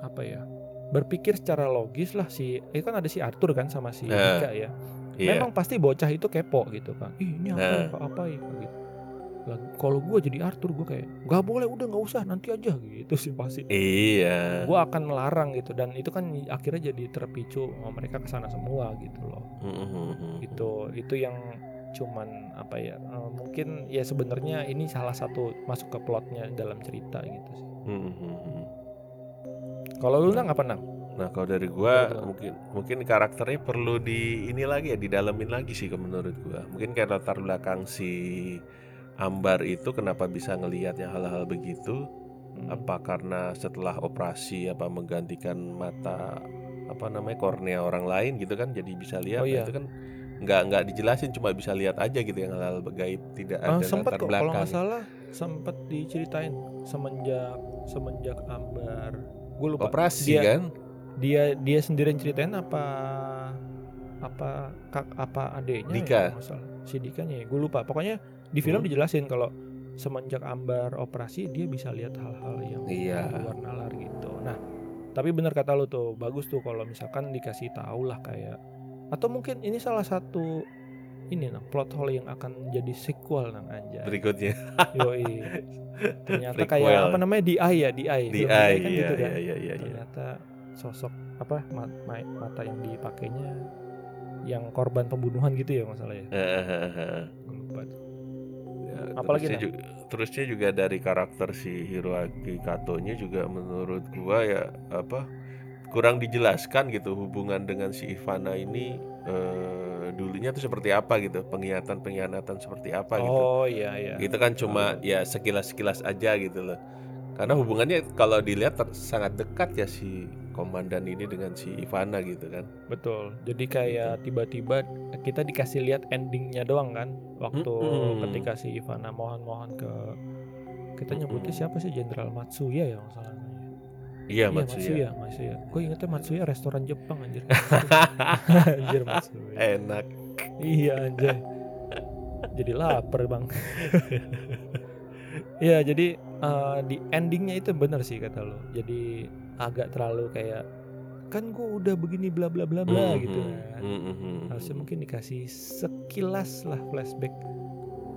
apa ya berpikir secara logis lah si itu kan ada si Arthur kan sama si Dika ya iya. memang pasti bocah itu kepo gitu kan ih ini apa Pak? apa ya gitu lah kalau gue jadi Arthur gue kayak nggak boleh udah nggak usah nanti aja gitu sih pasti Iya. gue akan melarang gitu dan itu kan akhirnya jadi terpicu mereka ke sana semua gitu loh Mhm. itu itu yang cuman apa ya eh, mungkin ya sebenarnya ini salah satu masuk ke plotnya dalam cerita gitu sih Mhm. Kalau lu nang apa nang Nah kalau dari gua Betul. mungkin mungkin karakternya perlu di ini lagi ya didalemin lagi sih kalau menurut gua. Mungkin kayak latar belakang si Ambar itu kenapa bisa ngelihatnya hal-hal begitu Mm. apa karena setelah operasi apa menggantikan mata apa namanya kornea orang lain gitu kan jadi bisa lihat Oh, Nah, iya. itu kan nggak nggak dijelasin cuma bisa lihat aja gitu yang hal-hal gaib tidak Ah, ada sempat latar kok kalau belakang nggak salah sempat diceritain semenjak semenjak Ambar gue lupa operasi dia, kan dia dia sendiri yang ceritain apa apa kak apa adeknya Dika. ya, kalau nggak salah. si Dikanya ya gue lupa pokoknya di film Hmm. dijelasin kalau semenjak Ambar operasi dia bisa lihat hal-hal yang Iya. luar nalar gitu nah tapi benar kata lu tuh bagus tuh kalau misalkan dikasih tahu lah kayak atau mungkin ini salah satu ini nah plot hole yang akan jadi sequel nang aja berikutnya Yoi. Ternyata Prequel. kayak apa namanya DI ya, DI. di kan iya gitu kan. iya iya iya iya. Ternyata sosok apa ma- ma- mata yang dipakainya yang korban pembunuhan gitu ya masalah ya. Hehehe. Gua Lupa. Ya, Apalagi, terusnya, juga, terusnya juga dari karakter si Hiroaki Katonya juga menurut gua ya apa kurang dijelaskan gitu hubungan dengan si Ivana ini eh, dulunya tuh seperti apa gitu pengkhianatan pengkhianatan seperti apa gitu Oh iya iya. itu kan cuma ya sekilas sekilas aja gitu loh karena hubungannya kalau dilihat ter- sangat dekat ya si komandan ini dengan si Ivana gitu kan Betul. Jadi kayak tiba-tiba kita dikasih lihat endingnya doang kan. Waktu Mm-mm. ketika si Ivana mohon-mohon ke kita nyebutnya siapa sih Jenderal Matsuya ya masalahnya. Iya Iya Matsuya Matsuya, Matsuya. Gue ingetnya Matsuya restoran Jepang anjir. anjir Matsuya. enak Iya anjay. Jadi lapar bang. Iya jadi eh, di endingnya itu benar sih kata lo. Jadi agak terlalu kayak kan gue udah begini bla bla bla bla gitu Mhm, kan. mhm, Harusnya mhm. mungkin dikasih sekilas lah flashback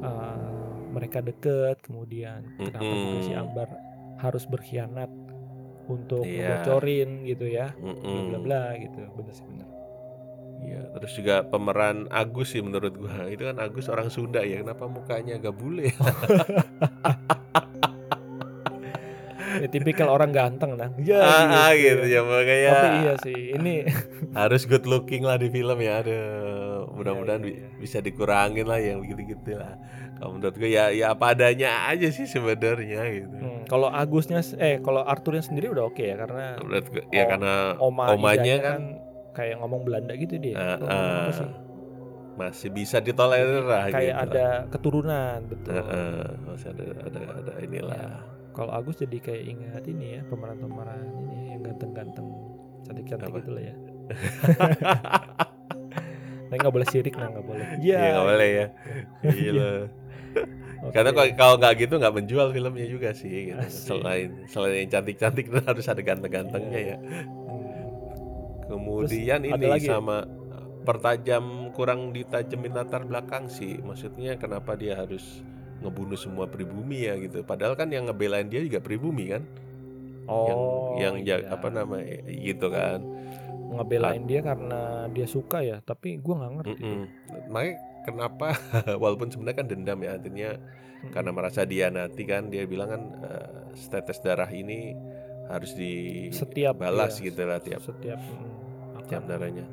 eh, mereka deket kemudian kenapa juga si Mm-mm. Ambar harus berkhianat untuk Iya. ngebocorin gitu ya bla Mm-mm. bla bla gitu bener sih bener. Iya, terus juga pemeran Agus sih menurut gua. Itu kan Agus orang Sunda ya, kenapa mukanya agak bule? Ya, tipikal orang ganteng nah. Ya, ah, ah, gitu ya makanya Tapi iya sih, ini harus good looking lah di film ya. Aduh, mudah-mudahan bi- iya, iya. bisa dikurangin lah yang begitu-gitu lah. Kalau menurut gua ya ya apa adanya aja sih sebenarnya gitu. Hmm, kalau Agusnya eh kalau Arthurnya sendiri udah oke ya karena Menurut gua ya karena oma omanya Idanya kan kayak ngomong Belanda gitu dia. ah, sih? masih bisa ditolerir lah Kayak gitu. ada keturunan betul. Ah, ah, masih ada ada ada inilah. Ya. Kalau Agus jadi kayak ingat ini ya pemeran-pemeran ini ya, yang ganteng-ganteng, cantik-cantik gitu lah ya. Nah nggak boleh sirik, nah nggak boleh. Iya nggak boleh ya. Gila. Karena kalau nggak gitu nggak menjual filmnya juga sih gitu. Asik. Selain selain yang cantik-cantik itu harus ada ganteng-gantengnya ya. Hmm. Kemudian Terus ini lagi sama pertajam kurang ditajemin latar belakang sih. Maksudnya kenapa dia harus ngebunuh semua pribumi ya gitu. Padahal kan yang ngebelain dia juga pribumi kan. Oh, yang yang iya. apa namanya gitu kan. ngebelain dia karena dia suka ya, tapi gua nggak ngerti. tuh. Mm-mm. Makanya kenapa walaupun sebenarnya kan dendam ya artinya Mm-mm. karena merasa dianati kan dia bilang kan eh, setetes darah ini harus Setiap, dibalas iya, gitu lah tiap setiap mm, tiap akan darahnya.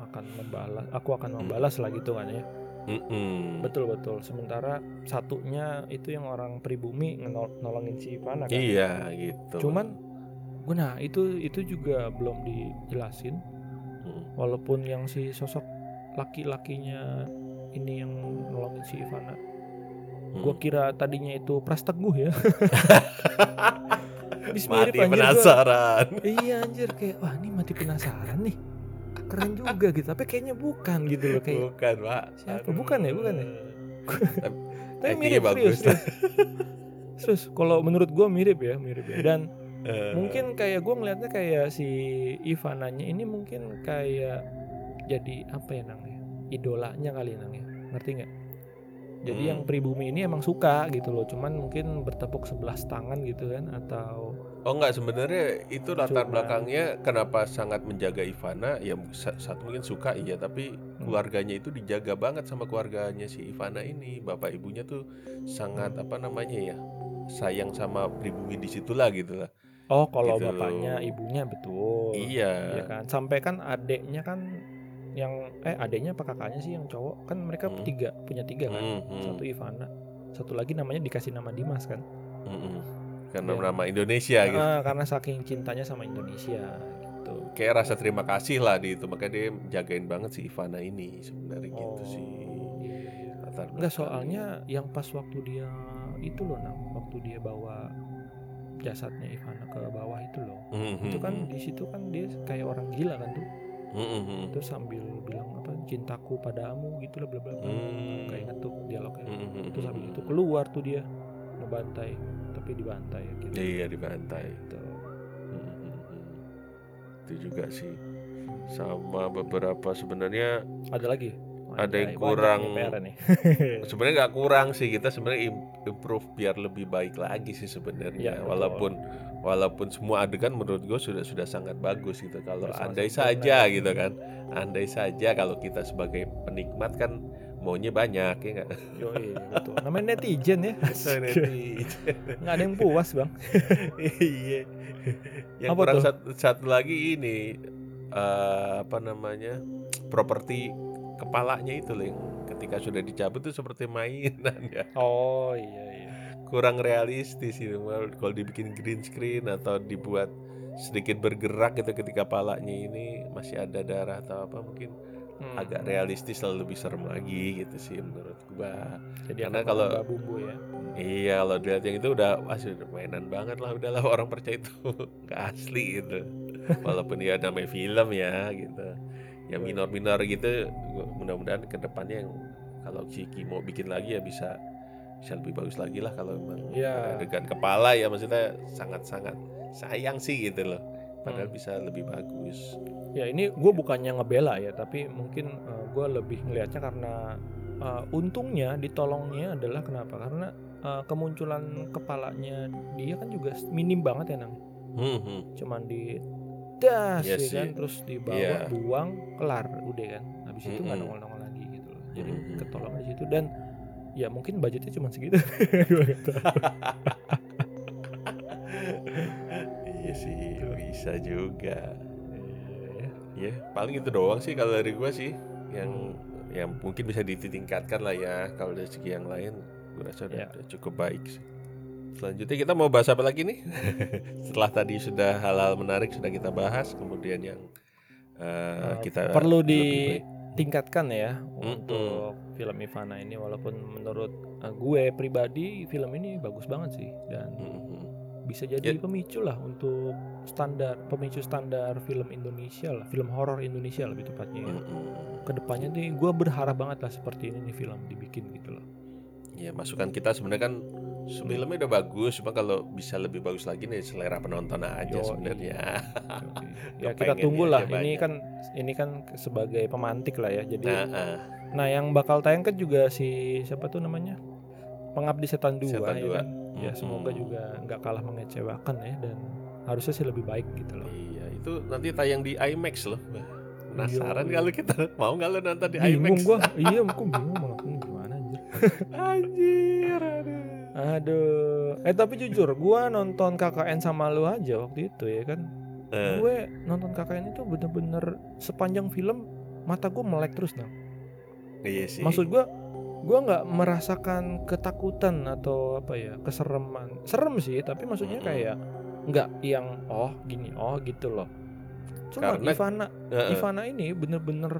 akan membalas aku akan Hmm. membalas lah gitu kan ya Mm-mm. betul betul sementara satunya itu yang orang pribumi ngenol- nolongin si Ivana kan Iya gitu. cuman nah itu itu juga belum dijelasin Mm. walaupun yang si sosok laki-lakinya ini yang nolongin si Ivana Mm. gue kira tadinya itu Pras Teguh ya Habis mirip, mati anjir, gua. penasaran. iya anjir kayak wah ini mati penasaran nih keren juga gitu tapi kayaknya bukan gitu loh kayak Bukan pak. Siapa? Bukan ya, bukan ya? tapi mirip bagus. serius serius, Serius, kalau menurut gua mirip ya mirip ya dan Eh, mungkin kayak gua ngelihatnya kayak si Ivananya ini mungkin kayak jadi apa ya nang ya? Idolanya kali nang ya? Ngerti nggak? Jadi Hmm. yang pribumi ini emang suka gitu loh cuman mungkin bertepuk sebelah tangan gitu kan atau Oh enggak sebenarnya itu latar Cuma- belakangnya kenapa sangat menjaga Ivana? Ya sa- satu mungkin suka iya tapi Hmm. keluarganya itu dijaga banget sama keluarganya si Ivana ini. Bapak ibunya tuh sangat apa namanya ya sayang sama pribumi di situlah gitu lah. Oh kalau Gitu. bapaknya ibunya betul. Iya. Iya kan? Sampai kan adeknya kan yang eh adeknya apa kakaknya sih yang cowok kan mereka Hmm. tiga punya tiga kan Hmm, hmm, satu Ivana satu lagi namanya dikasih nama Dimas kan hmm, hmm. karena Iya. nama Indonesia gitu. Ah, karena saking cintanya sama Indonesia gitu. Kayak rasa terima kasih lah di itu makanya dia jagain banget si Ivana ini sebenarnya gitu sih. iya, iya. latar Enggak belakangnya. soalnya yang pas waktu dia itu loh Nam, waktu dia bawa jasadnya Ivana ke bawah itu loh. Mhm, Itu kan mhm. di situ kan dia kayak orang gila kan tuh. Mhm, mhm. Terus sambil bilang apa cintaku padamu gitu lah bla bla bla. Hmm. Kayak inget tuh dialognya. Mhm, mhm, Terus mhm. itu keluar tuh dia ngebantai tapi dibantai gitu. Iya di pantai. Gitu. Mhm, mhm. Itu juga sih. Sama beberapa sebenarnya Ada lagi? Ada yang kurang. sebenarnya nggak kurang sih kita sebenarnya im- improve biar lebih baik lagi sih sebenarnya betul. walaupun walaupun semua adegan menurut gue sudah sudah sangat bagus gitu kalau andai saja gitu kan andai saja kalau kita sebagai penikmat kan maunya banyak ya nggak Yo, betul. Namanya netizen ya. Nggak ada yang puas bang. iya yang Apa kurang tuh? satu, satu lagi ini eh, apa namanya properti kepalanya itu loh yang ketika sudah dicabut tuh seperti mainan ya Oh iya iya. Kurang realistis itu kalau dibikin green screen atau dibuat sedikit bergerak gitu ketika palanya ini masih ada darah atau apa mungkin Hmm. agak realistis lalu lebih serem lagi gitu sih menurut gua. Jadi Karena kalau- bumbu ya. iya kalau dilihat yang itu udah sudah mainan banget lah udahlah orang percaya itu nggak asli gitu. Walaupun dia namanya film ya gitu. Yang minor-minor gitu mudah-mudahan ke depannya yang kalau si Kimo bikin lagi ya bisa bisa lebih bagus lagi lah kalau memang ada adegan kepala ya maksudnya sangat-sangat sayang sih gitu loh padahal Hmm. bisa lebih bagus Ya ini gue bukannya ngebela ya, tapi mungkin gue lebih ngelihatnya karena eh, untungnya ditolongnya adalah kenapa? Karena eh, kemunculan kepalanya dia kan juga minim banget ya nang, Hmm, hmm. cuman di das Iya ya sih. kan, terus dibawa Iya. buang kelar udah kan, habis itu nggak Mm-mm. nongol-nongol lagi gitu loh. Jadi Mm-mm. ketolong di situ dan ya mungkin budgetnya cuma segitu. Gua nggak tahu. iya sih bisa juga Iya. ya paling itu doang sih kalau dari gua sih yang yang mungkin bisa ditingkatkan lah ya kalau dari segi yang lain gue rasa udah, Ya. udah cukup baik sih. Selanjutnya kita mau bahas apa lagi nih? Setelah tadi sudah hal-hal menarik sudah kita bahas, kemudian yang Eh, kita perlu baik. Ditingkatkan ya Mm-mm. untuk film Ivana ini walaupun menurut uh, gue pribadi film ini bagus banget sih dan Mm-mm. bisa jadi Ya. pemicu lah untuk standar pemicu standar film Indonesia lah film horor Indonesia lebih tepatnya ya. Mm-mm. ke depannya nih gue berharap banget lah seperti ini nih film dibikin gitu loh Ya masukan kita sebenarnya kan filmnya udah bagus, cuma kalau bisa lebih bagus lagi nih selera penonton aja sebenarnya. ya kita tunggu lah aja ini banyak. kan ini kan sebagai pemantik lah ya jadi Nah, ah, Nah, yang bakal tayang kan juga si siapa tuh namanya? Pengabdi Setan 2 Setan ya dua. kan. Ya Mm-mm. semoga juga nggak kalah mengecewakan ya dan harusnya sih lebih baik gitu loh. Iya, itu nanti tayang di IMAX loh. Penasaran Iya. kalau kita mau nggak lo nonton di Bingung IMAX? gua. iya, aku bingung Hmm, gimana anjir. Anjir, aduh. Aduh. Eh tapi jujur, gua nonton KKN sama lu aja waktu itu ya kan. Eh, Gue nonton KKN itu bener-bener sepanjang film mata gue melek terus nah. iya sih. Maksud gua gua nggak merasakan ketakutan atau apa ya kesereman serem sih tapi maksudnya kayak nggak yang oh gini oh gitu loh cuma Karena- Ivana Heeh. Ivana ini bener-bener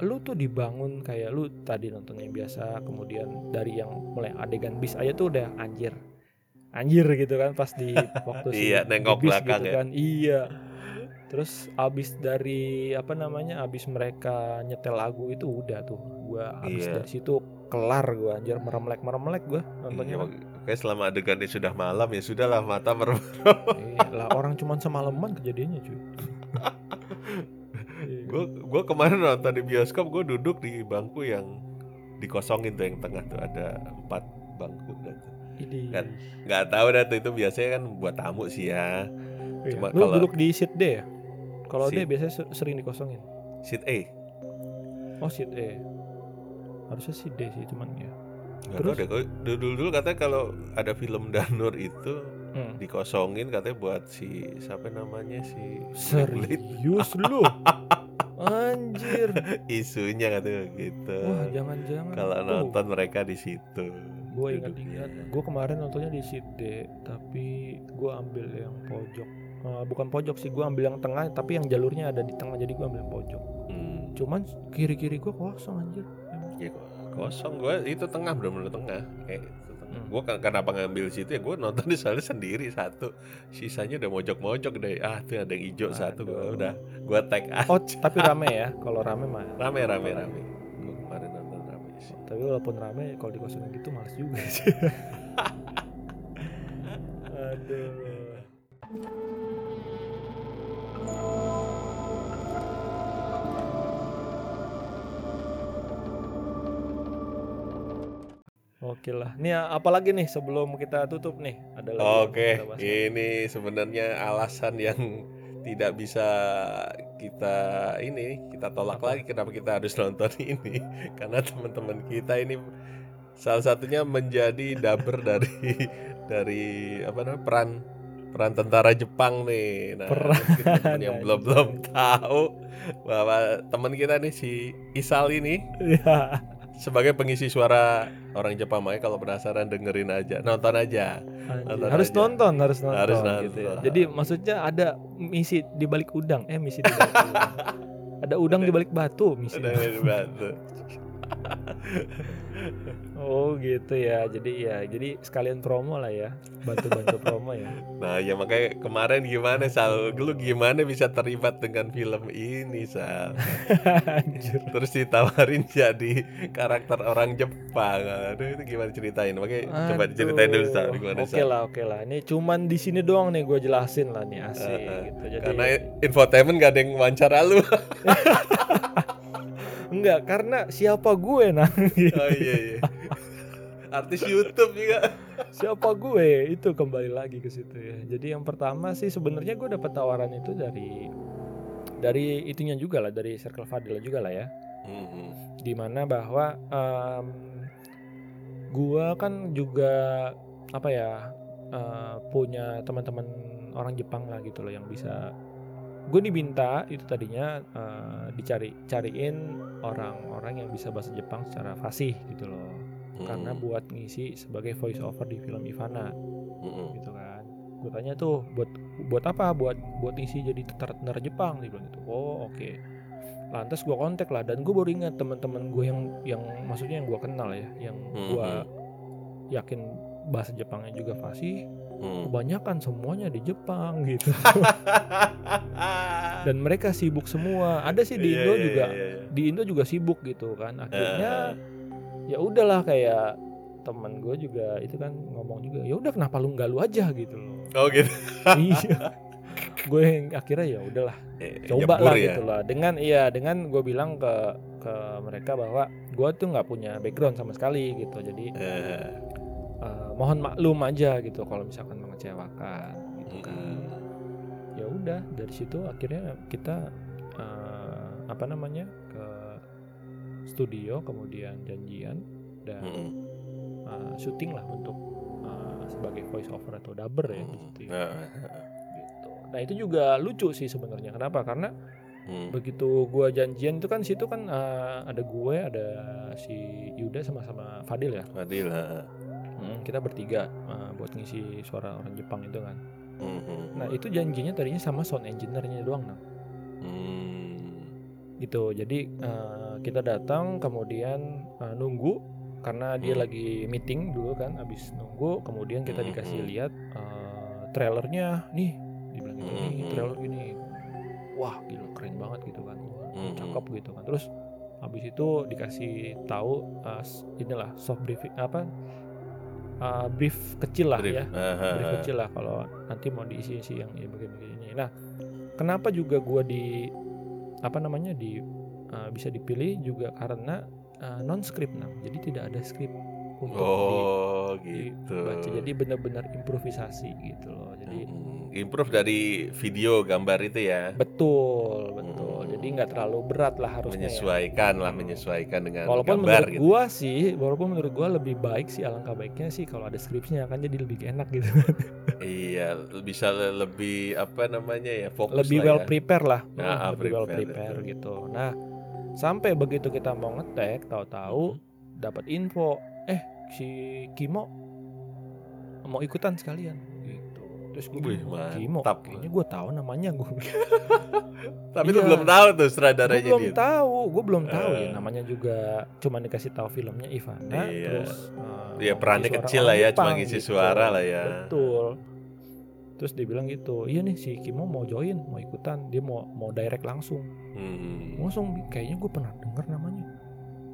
lu tuh dibangun kayak lu tadi nonton yang biasa kemudian dari yang mulai adegan bis aja tuh udah anjir anjir gitu kan pas di waktu si Iya, nengok bis belakang gitu ya. kan iya terus abis dari apa namanya abis mereka nyetel lagu itu udah tuh gua abis Iya. dari situ kelar gua anjir meremlek meremlek gua nontonnya Iya. Kayak selama adegannya sudah malam ya sudahlah mata mer Iya, lah orang cuman semalaman kejadiannya cuy. gue gue kemarin nonton di bioskop gue duduk di bangku yang dikosongin tuh yang tengah tuh ada empat bangku. Kan, nggak tahu dah tuh itu biasanya kan buat tamu sih ya Iya. cuma Lu kalau- duduk di seat D ya? Kalau D Seat- biasanya se- sering dikosongin. seat A Oh seat E. Harusnya sih D sih cuman ya. nggak Terus? tahu deh kalau dulu dulu katanya kalau ada film Danur itu Hmm. dikosongin katanya buat si siapa namanya si Serius lu? Anjir. isunya katanya gitu Wah jangan-jangan. kalau tuh, nonton mereka di situ gue ingat-ingat gue kemarin nontonnya di D tapi gue ambil yang pojok Eh, bukan pojok sih gue ambil yang tengah tapi yang jalurnya ada di tengah jadi gue ambil yang pojok Hmm. cuman kiri kiri gue kosong anjir Emang. Ya kok kosong gue itu tengah bener-bener tengah kayak. Hmm. Gue kenapa ngambil situ ya gue nonton di sana sendiri satu. Sisanya udah mojok-mojok deh. Ah tuh ada yang hijau satu. Gue udah gue tag aja. Oh tapi rame ya? Kalau rame mah. Rame rame rame. Gue kemarin nonton rame sih. Tapi walaupun rame kalau dikosongin gitu males juga sih. Aduh Oke lah. Nih apalagi nih sebelum kita tutup nih? Ada lagi Oke, ini sebenarnya alasan yang tidak bisa kita ini kita tolak Apa? lagi kenapa kita harus nonton ini karena teman-teman kita ini salah satunya menjadi dubber dari dari apa namanya peran peran tentara Jepang nih. Nah, Peran, yang belum belum tahu bahwa teman kita nih si Isal ini Iya. sebagai pengisi suara orang Jepang makanya kalau penasaran dengerin aja nonton aja Anjir. Nonton harus aja. nonton, harus nonton, Harus gitu ya. nonton. Jadi maksudnya ada misi di balik udang, eh misi di balik udang. Ada udang di balik batu misi. udah bantu Oh gitu ya. Jadi ya, jadi sekalian promo lah ya. Bantu-bantu promo ya. nah ya makanya kemarin gimana Sal lu gimana bisa terlibat dengan film ini Sal Anjir. terus ditawarin jadi karakter orang Jepang aduh itu gimana ceritain makanya coba Aduh. diceritain dulu Sal gimana Oke lah, oke lah. Ini cuman di sini doang nih gue jelasin lah nih asik Eh, eh. gitu. Jadi karena infotainment gak ada yang wawancara lu enggak karena siapa gue nah. oh iya iya. Artis YouTube juga. Siapa gue? Itu kembali lagi ke situ ya. Jadi yang pertama sih sebenarnya gue dapat tawaran itu dari dari itunya juga lah dari circle Fadil juga lah ya. Mhm. di mana bahwa em, gue kan juga apa ya eh, punya teman-teman orang Jepang lah gitu loh yang bisa gue diminta itu tadinya eh, dicari cariin orang-orang yang bisa bahasa Jepang secara fasih gitu loh. Karena Mhm. buat ngisi sebagai voice over di film Ivana. Mhm. gitu kan. Gue tanya tuh buat buat apa? Buat buat ngisi jadi tentara Jepang? Dia bilang gitu. Oh oke. Lantas gue kontak lah dan gue baru ingat teman-teman gue yang yang maksudnya yang gue kenal ya yang gue yakin bahasa Jepangnya juga fasih Mhm. kebanyakan semuanya di Jepang gitu. Dan mereka sibuk semua. Ada sih di Iya, Indo iya, juga. iya, iya. di Indo juga sibuk gitu kan. Akhirnya Eh, ya udahlah kayak teman gue juga itu kan ngomong juga ya udah kenapa lu nggak lu aja? Gitu. Loh oh gitu. Iya. Gue akhirnya ya udahlah Eh, coba lah ya? gitu lah. Dengan iya dengan gue bilang ke ke mereka bahwa gue tuh nggak punya background sama sekali gitu. Jadi Eh, eh, mohon maklum aja gitu kalau misalkan mengecewakan gitu kan ya udah dari situ akhirnya kita eh, apa namanya ke studio kemudian janjian dan uh, syuting lah untuk uh, sebagai voice over atau dubber ya di situ ya. Nah, gitu. Nah itu juga lucu sih sebenarnya. Kenapa? Karena mm. begitu gua janjian itu kan situ kan uh, ada gue, ada si Yuda sama-sama Fadil ya. Fadil ha. Mm, kita bertiga uh, buat ngisi suara orang Jepang itu kan. Mhm. Nah itu janjinya tadinya sama sound engineer-nya doang nah. Hmm. Gitu. Jadi uh, kita datang kemudian uh, nunggu karena dia Hmm. lagi meeting dulu kan habis nunggu kemudian kita Hmm, dikasih hmm. lihat uh, trailernya nih dibilang gitu Hmm, nih hmm. trailer gini wah gila keren banget gitu kan Hmm, cakep gitu kan terus habis itu dikasih tahu uh, inilah soft briefing apa uh, brief kecil lah Brief. ya brief kecil lah kalau nanti mau diisi-isi yang ya begini-begini. Nah, kenapa juga gua di apa namanya di uh, bisa dipilih juga karena non script nah. Jadi tidak ada skrip untuk Oh di- gitu. dibaca. Jadi benar-benar improvisasi gitu loh. Jadi Mm, improve dari video gambar itu ya. betul, betul. Hmm. Jadi nggak terlalu berat lah harusnya. ya. menyesuaikan lah, menyesuaikan dengan Walaupun gambar menurut gitu. gua sih, walaupun menurut gua lebih baik sih alangkah baiknya sih kalau ada skripnya kan jadi lebih enak gitu. Iya, bisa le- lebih apa namanya ya, fokus lebih lah well ya. prepare lah, Ya, Hmm, lebih well prepare, gitu. Nah, sampai begitu kita mau ngetek, tahu-tahu dapat info, eh si Kimo mau ikutan sekalian terus gue Wih, Kimo mantap. kayaknya gue tahu namanya gue Tapi lu Iya. belum tahu tuh gue sutradaranya belum dia. tahu gue belum tahu ya Eh. namanya juga cuma dikasih tahu filmnya Ivana Iya. terus Iya, mau perannya kecil lah ya, cuma Jepang ngisi gitu. suara lah ya. betul terus dia bilang gitu iya nih si Kimo mau join mau ikutan dia mau mau direct langsung Hmm. langsung kayaknya gue pernah denger namanya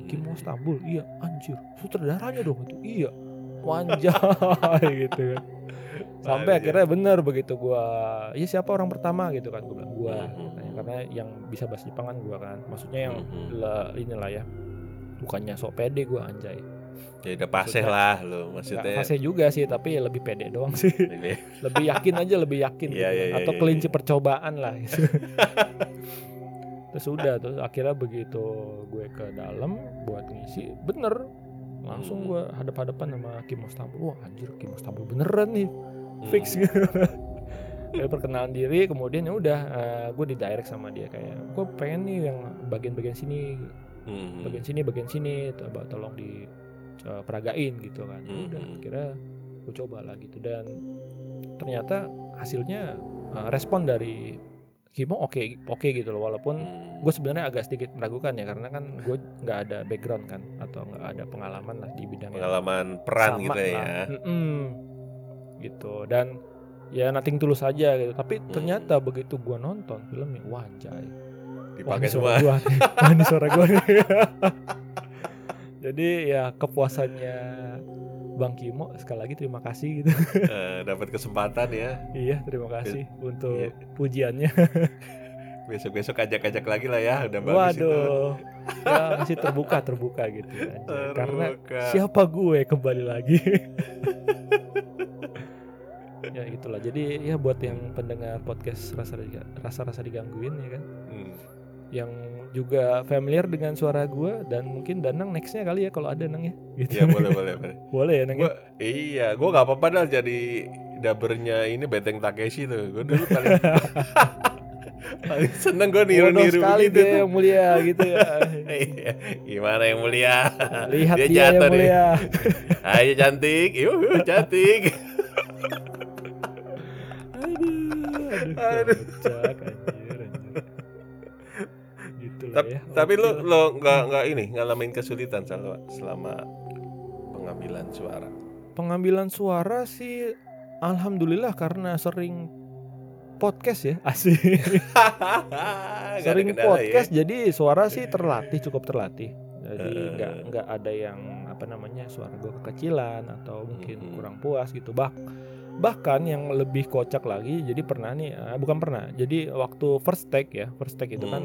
Kimo Stambul iya anjir sutradaranya dong itu iya wanjay gitu kan sampai akhirnya bener begitu gua iya siapa orang pertama gitu kan gue bilang gua Mhm. Katanya, karena yang bisa bahasa Jepang kan gua kan maksudnya yang Mhm. lah inilah ya bukannya sok pede gua anjay Ya udah paseh Maksudnya- lah Nggak maksudnya. fase juga sih tapi ya lebih pede doang sih lebih yakin aja lebih yakin Iya, gitu. iya, iya, atau iya, kelinci iya. percobaan lah gitu. terus udah terus akhirnya begitu gue ke dalam buat ngisi bener langsung Hmm. gue hadap-hadapan sama Kimo Stambul wah anjir Kimo Stambul beneran nih Hmm. Fix gitu Dia perkenalan diri kemudian ya udah eh, gue di direct sama dia kayak gue pengen nih yang bagian-bagian sini Hmm. bagian sini bagian sini coba tolong di eh, peragain gitu kan Ya udah Mhm. akhirnya gue coba lah gitu dan ternyata hasilnya eh, respon dari Kimo oke oke gitu loh walaupun Hmm. gue sebenarnya agak sedikit meragukan ya karena kan gue nggak ada background kan atau nggak ada pengalaman lah di bidang pengalaman peran sama gitu lah. ya. Mm-mm. Gitu dan ya nothing tulus aja gitu tapi Hmm. ternyata begitu gue nonton filmnya wah anjay Dipakai semua. suara gua nih. Wah, ini suara gua nih. Jadi ya kepuasannya Bang Kimo sekali lagi terima kasih gitu. Eh, dapat kesempatan ya. iya, terima kasih untuk Iya. pujiannya. Besok-besok ajak-ajak lagi lah ya. Udah bagus itu. Waduh. Ya masih terbuka terbuka gitu anjay. Karena Terbuka. siapa gue kembali lagi. Ya itulah. Jadi ya buat yang pendengar podcast rasa rasa rasa digangguin ya kan. Hmm. Yang juga familiar dengan suara gue dan mungkin Danang nextnya kali ya kalau ada Nang ya. Gitu. Iya boleh boleh boleh. Boleh ya Nang ya? Gua iya, gua nggak apa-apa dah jadi dabernya ini Benteng Takeshi tuh. Gua dulu paling paling seneng Bodoh niru-niru sekali gitu dia yang mulia gitu ya. Iya, Gimana yang mulia? Lihat Dia dia, yang mulia. Ayo cantik, yuk cantik. Aduh, kocak, anjir, anjir. Gitu lah Tapi, ya. tapi lu lah. lo nggak nggak ini ngalamin kesulitan selama selama pengambilan suara. pengambilan suara sih alhamdulillah karena sering podcast ya asik sering ya. podcast jadi suara sih terlatih cukup terlatih jadi Eh. nggak nggak ada yang apa namanya suara gue kekecilan atau mungkin Mhm. kurang puas gitu bah bahkan yang lebih kocak lagi jadi pernah nih eh, bukan pernah jadi waktu first take ya first take itu Hmm. kan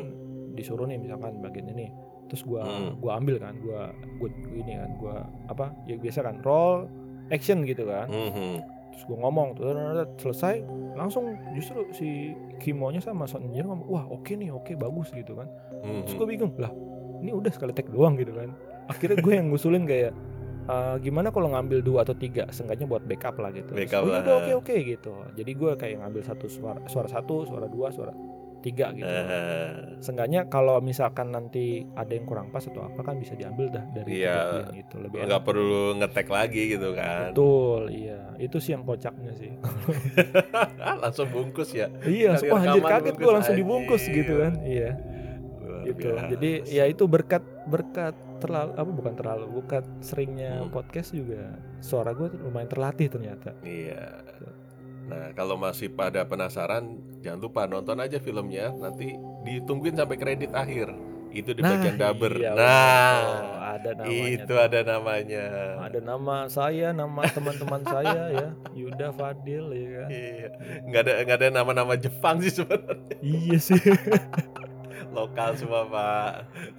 disuruh nih misalkan bagian ini terus gua Hmm. gua ambil kan gua gua ini kan gua apa ya biasa kan roll action gitu kan Mhm. terus gue ngomong tuh selesai langsung justru si Kimonya sama sound engineer ngomong wah oke nih oke bagus gitu kan terus Mhm. gue bingung lah ini udah sekali take doang gitu kan akhirnya gue yang ngusulin kayak "Eh, gimana kalau ngambil dua atau tiga seenggaknya buat backup lah gitu Terus, Backup "Oh, lah. yaudah, oke oke gitu jadi gue kayak ngambil satu suara suara satu suara dua suara tiga gitu Eh, seenggaknya kalau misalkan nanti ada yang kurang pas atau apa kan bisa diambil dah dari Iya. tiga pilihan itu lebih nggak perlu ngetek lagi gitu kan. betul iya itu sih yang kocaknya sih Langsung bungkus ya. Iya, Kali wah anjir kaget gue langsung dibungkus anjir. gitu kan. Iya, Luar gitu. biasa. Jadi ya itu berkat berkat terlalu apa bukan terlalu berkat seringnya Hmm. podcast juga suara gue lumayan terlatih ternyata. Iya. Nah, kalau masih pada penasaran, jangan lupa nonton aja filmnya. Nanti ditungguin sampai kredit akhir. Itu di bagian dubber. iya, nah, betul. ada namanya. itu tuh. ada namanya. Ada nama saya, nama teman-teman saya ya, Yuda Fadil ya kan. Iya. Nggak ada nggak ada nama-nama Jepang sih sebenarnya. iya sih, Lokal semua, Pak.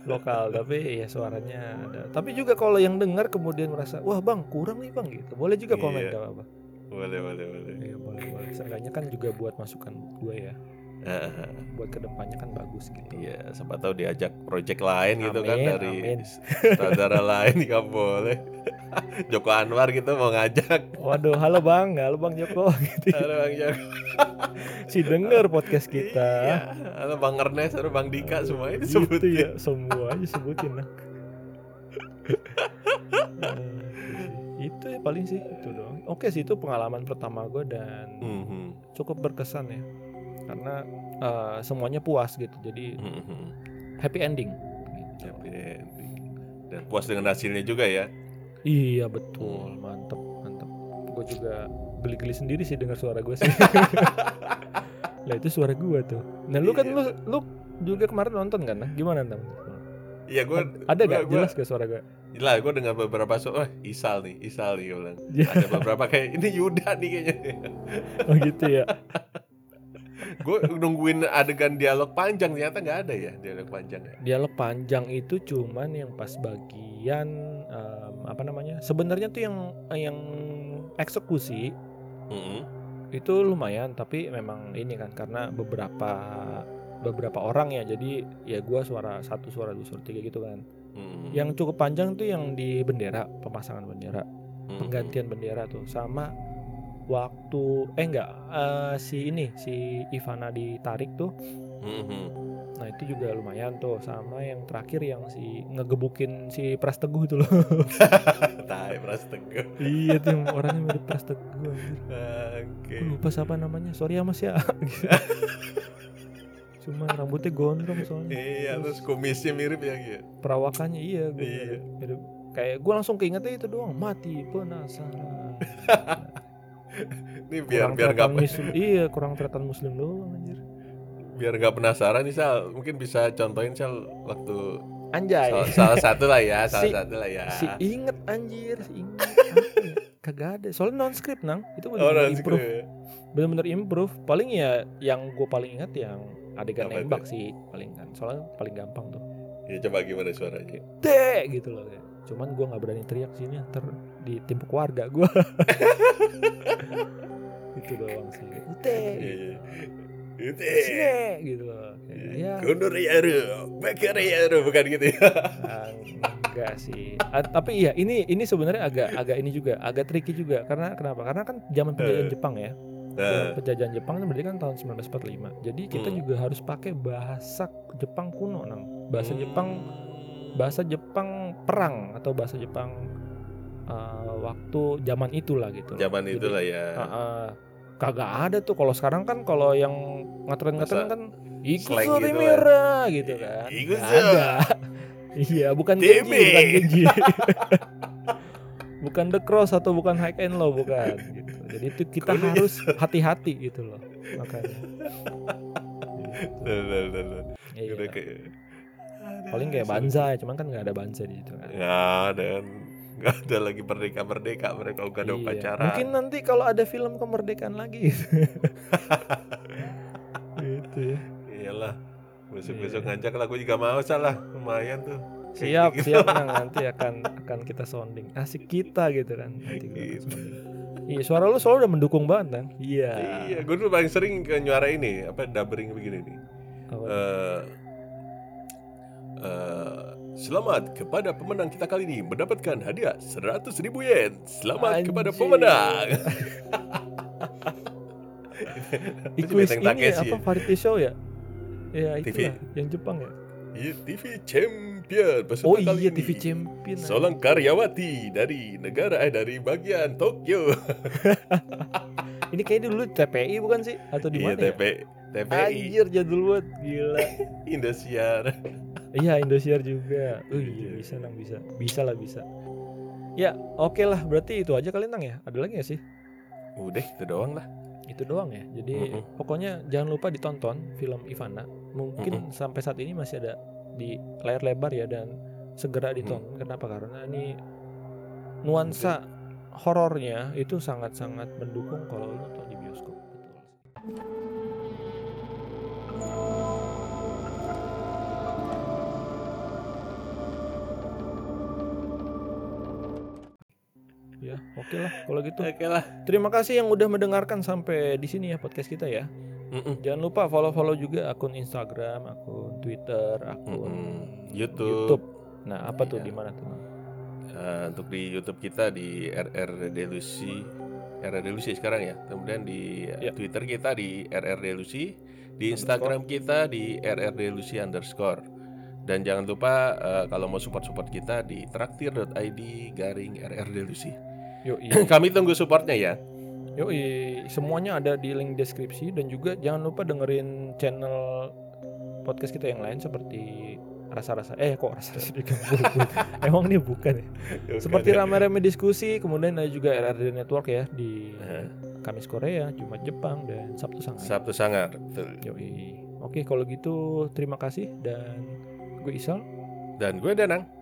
lokal tapi ya suaranya ada. Tapi juga kalau yang dengar kemudian merasa, wah bang kurang nih bang gitu, boleh juga komen Iya. gak apa-apa. Boleh, boleh, boleh. Iya boleh boleh. Seenggaknya kan juga buat masukan gue ya. Heeh. buat ke depannya kan bagus gitu. Iya, siapa tahu diajak project lain gitu kan Amin, dari amin. saudara lain nggak boleh. Joko Anwar gitu mau ngajak. Waduh, halo bang, halo bang Joko, gitu. Halo Bang Joko. Si denger podcast kita. Iya. Halo Bang Ernest, halo Bang Dika semua ini Gitu sebutin. ya, semua aja sebutin lah. Eh, gitu itu ya paling sih itu doang oke sih itu pengalaman pertama gue dan Mhm, cukup berkesan ya karena eh, semuanya puas gitu jadi mhm. happy ending gitu. Happy ending. Dan puas dengan hasilnya juga ya. iya betul mantep mantep gue juga geli-geli sendiri sih dengar suara gue sih lah itu suara gue tuh nah lu kan Iya. lu lu juga kemarin nonton kan nah? gimana nang Iya gue ada gak gua- jelas gak suara gue Gila, gue dengar beberapa suara, wah Isal nih, Isal nih gue bilang. Iya. Ada beberapa kayak ini Yuda nih kayaknya. oh gitu ya gue nungguin adegan dialog panjang ternyata nggak ada ya dialog panjang ya. dialog panjang itu cuman yang pas bagian em, apa namanya sebenarnya tuh yang yang eksekusi Mhm, itu lumayan tapi memang ini kan karena beberapa beberapa orang ya jadi ya gua suara satu suara dua suara tiga gitu kan mhm, yang cukup panjang tuh yang di bendera pemasangan bendera mhm. penggantian bendera tuh sama waktu eh enggak eh, si ini si Ivana ditarik tuh Mhm. nah itu juga lumayan tuh sama yang terakhir yang si ngegebukin si Pras Teguh itu loh Tai Pras Teguh. iya tuh yang orangnya mirip Pras Teguh. Gua lupa siapa namanya sorry ya mas ya cuma rambutnya gondrong soalnya Iya, terus kumisnya mirip ya gitu. perawakannya iya gue Iya. mirip. kayak gue langsung keingetnya itu doang mati penasaran Ini biar kurang biar nggak muslim iya kurang teratan muslim doang anjir biar nggak penasaran nih Sal, mungkin bisa contohin Sal waktu anjay salah, salah satu lah ya, salah Si- satu lah ya. si inget anjir si inget ya? kagak ada soalnya non script nang itu Oh, bener-bener non improve script. bener-bener improve paling ya yang gue paling ingat yang adegan Apa itu? nembak sih paling kan soalnya paling gampang tuh Ya coba gimana suaranya? deh gitu loh kayak. Cuman gue nggak berani teriak sini ntar ditimpuk warga gue itu doang sih deh Iya. Itu. sini gitu loh Kayak, ya Kundur Yaru, Bakar Yaru, bukan gitu ya? ah, enggak sih Ah, tapi iya ini ini sebenarnya agak agak ini juga agak tricky juga karena kenapa karena kan zaman penjajahan Eh. Jepang ya Nah, penjajahan Jepang itu berarti kan tahun 1945 jadi kita Hmm. juga harus pakai bahasa Jepang kuno nang bahasa Jepang hmm. Bahasa Jepang perang atau bahasa Jepang uh, waktu zaman itulah gitu. zaman Jadi, itulah ya. uh, uh, kagak ada tuh kalau sekarang kan kalau yang ngetren-ngetren Masa kan ikut sorry gitu gitu kan. Ikut Nggak so. ada. iya, bukan TB. Genji, bukan Genji. bukan The Cross atau bukan High and Low bukan gitu. Jadi itu kita Kuliah. harus hati-hati gitu loh. Makanya. Lah, lah, lah, lah. Iya. Paling kayak Banzai, cuman kan nggak ada Banzai di situ kan. Ada kan. Nggak ada lagi merdeka merdeka mereka udah ada Iya. upacara. Mungkin nanti kalau ada film kemerdekaan lagi gitu ya. Iyalah. Besok besok Iya. ngajak lah, gue juga mau salah. Lumayan tuh. Siap, Kayak siap Nang. nanti akan akan kita sounding. Asik kita gitu kan. Nanti Gitu. Iya, suara lu selalu udah mendukung banget, Nang. Iya. Iya, gue dulu paling sering ke nyuara ini, apa dubbering begini nih. Eh, eh, selamat kepada pemenang kita kali ini mendapatkan hadiah 100 ribu yen. Selamat kepada Anjir. pemenang. Ih, Itu ini Takeshi apa ya? variety show ya? Ya itu TV. lah, yang Jepang ya. Iya, TV Champion peserta Oh kali iya, ini. TV Champion. Seorang karyawati dari negara eh dari bagian Tokyo. Ini kayaknya dulu TPI bukan sih? Atau di Iya, mana ya? TP, TPI, Anjir jadul banget, gila. Indosiar. Iya Indosiar juga. Oh Iya. bisa nang bisa. Bisa lah bisa. Ya oke lah berarti itu aja kali nang ya. Ada lagi gak sih? Udah itu doang lah. Itu doang ya. Jadi Mm-mm. pokoknya jangan lupa ditonton film Ivana. Mungkin sampai saat ini masih ada di layar lebar ya dan segera ditonton. Kenapa? Karena ini nuansa horornya itu sangat-sangat mendukung kalau nonton di bioskop. Betul. Ya, oke lah kalau gitu. Oke lah. Terima kasih yang udah mendengarkan sampai di sini ya podcast kita ya. Mm-mm. Jangan lupa follow-follow juga akun Instagram, akun Twitter, akun Mm-mm. YouTube. YouTube. Nah, apa tuh Iya. di mana tuh? Eh, untuk di YouTube kita di RR Delusi RR Delusi sekarang ya. Kemudian di eh, Ya. Twitter kita di RR Delusi, di Instagram kita di RR Delusi underscore. Dan jangan lupa eh, kalau mau support-support kita di traktir.id garing RR Delusi. Yoi. Kami tunggu supportnya ya. Yoi, semuanya ada di link deskripsi dan juga jangan lupa dengerin channel podcast kita yang lain seperti rasa-rasa eh kok rasa-rasa juga emang ini bukan ya seperti rame-rame diskusi kemudian ada juga RRD Network ya di Kamis Korea Jumat Jepang dan Sabtu Sangat Sabtu Sangar. betul. Yoi. Oke kalau gitu terima kasih dan gue Isal Dan gue Danang.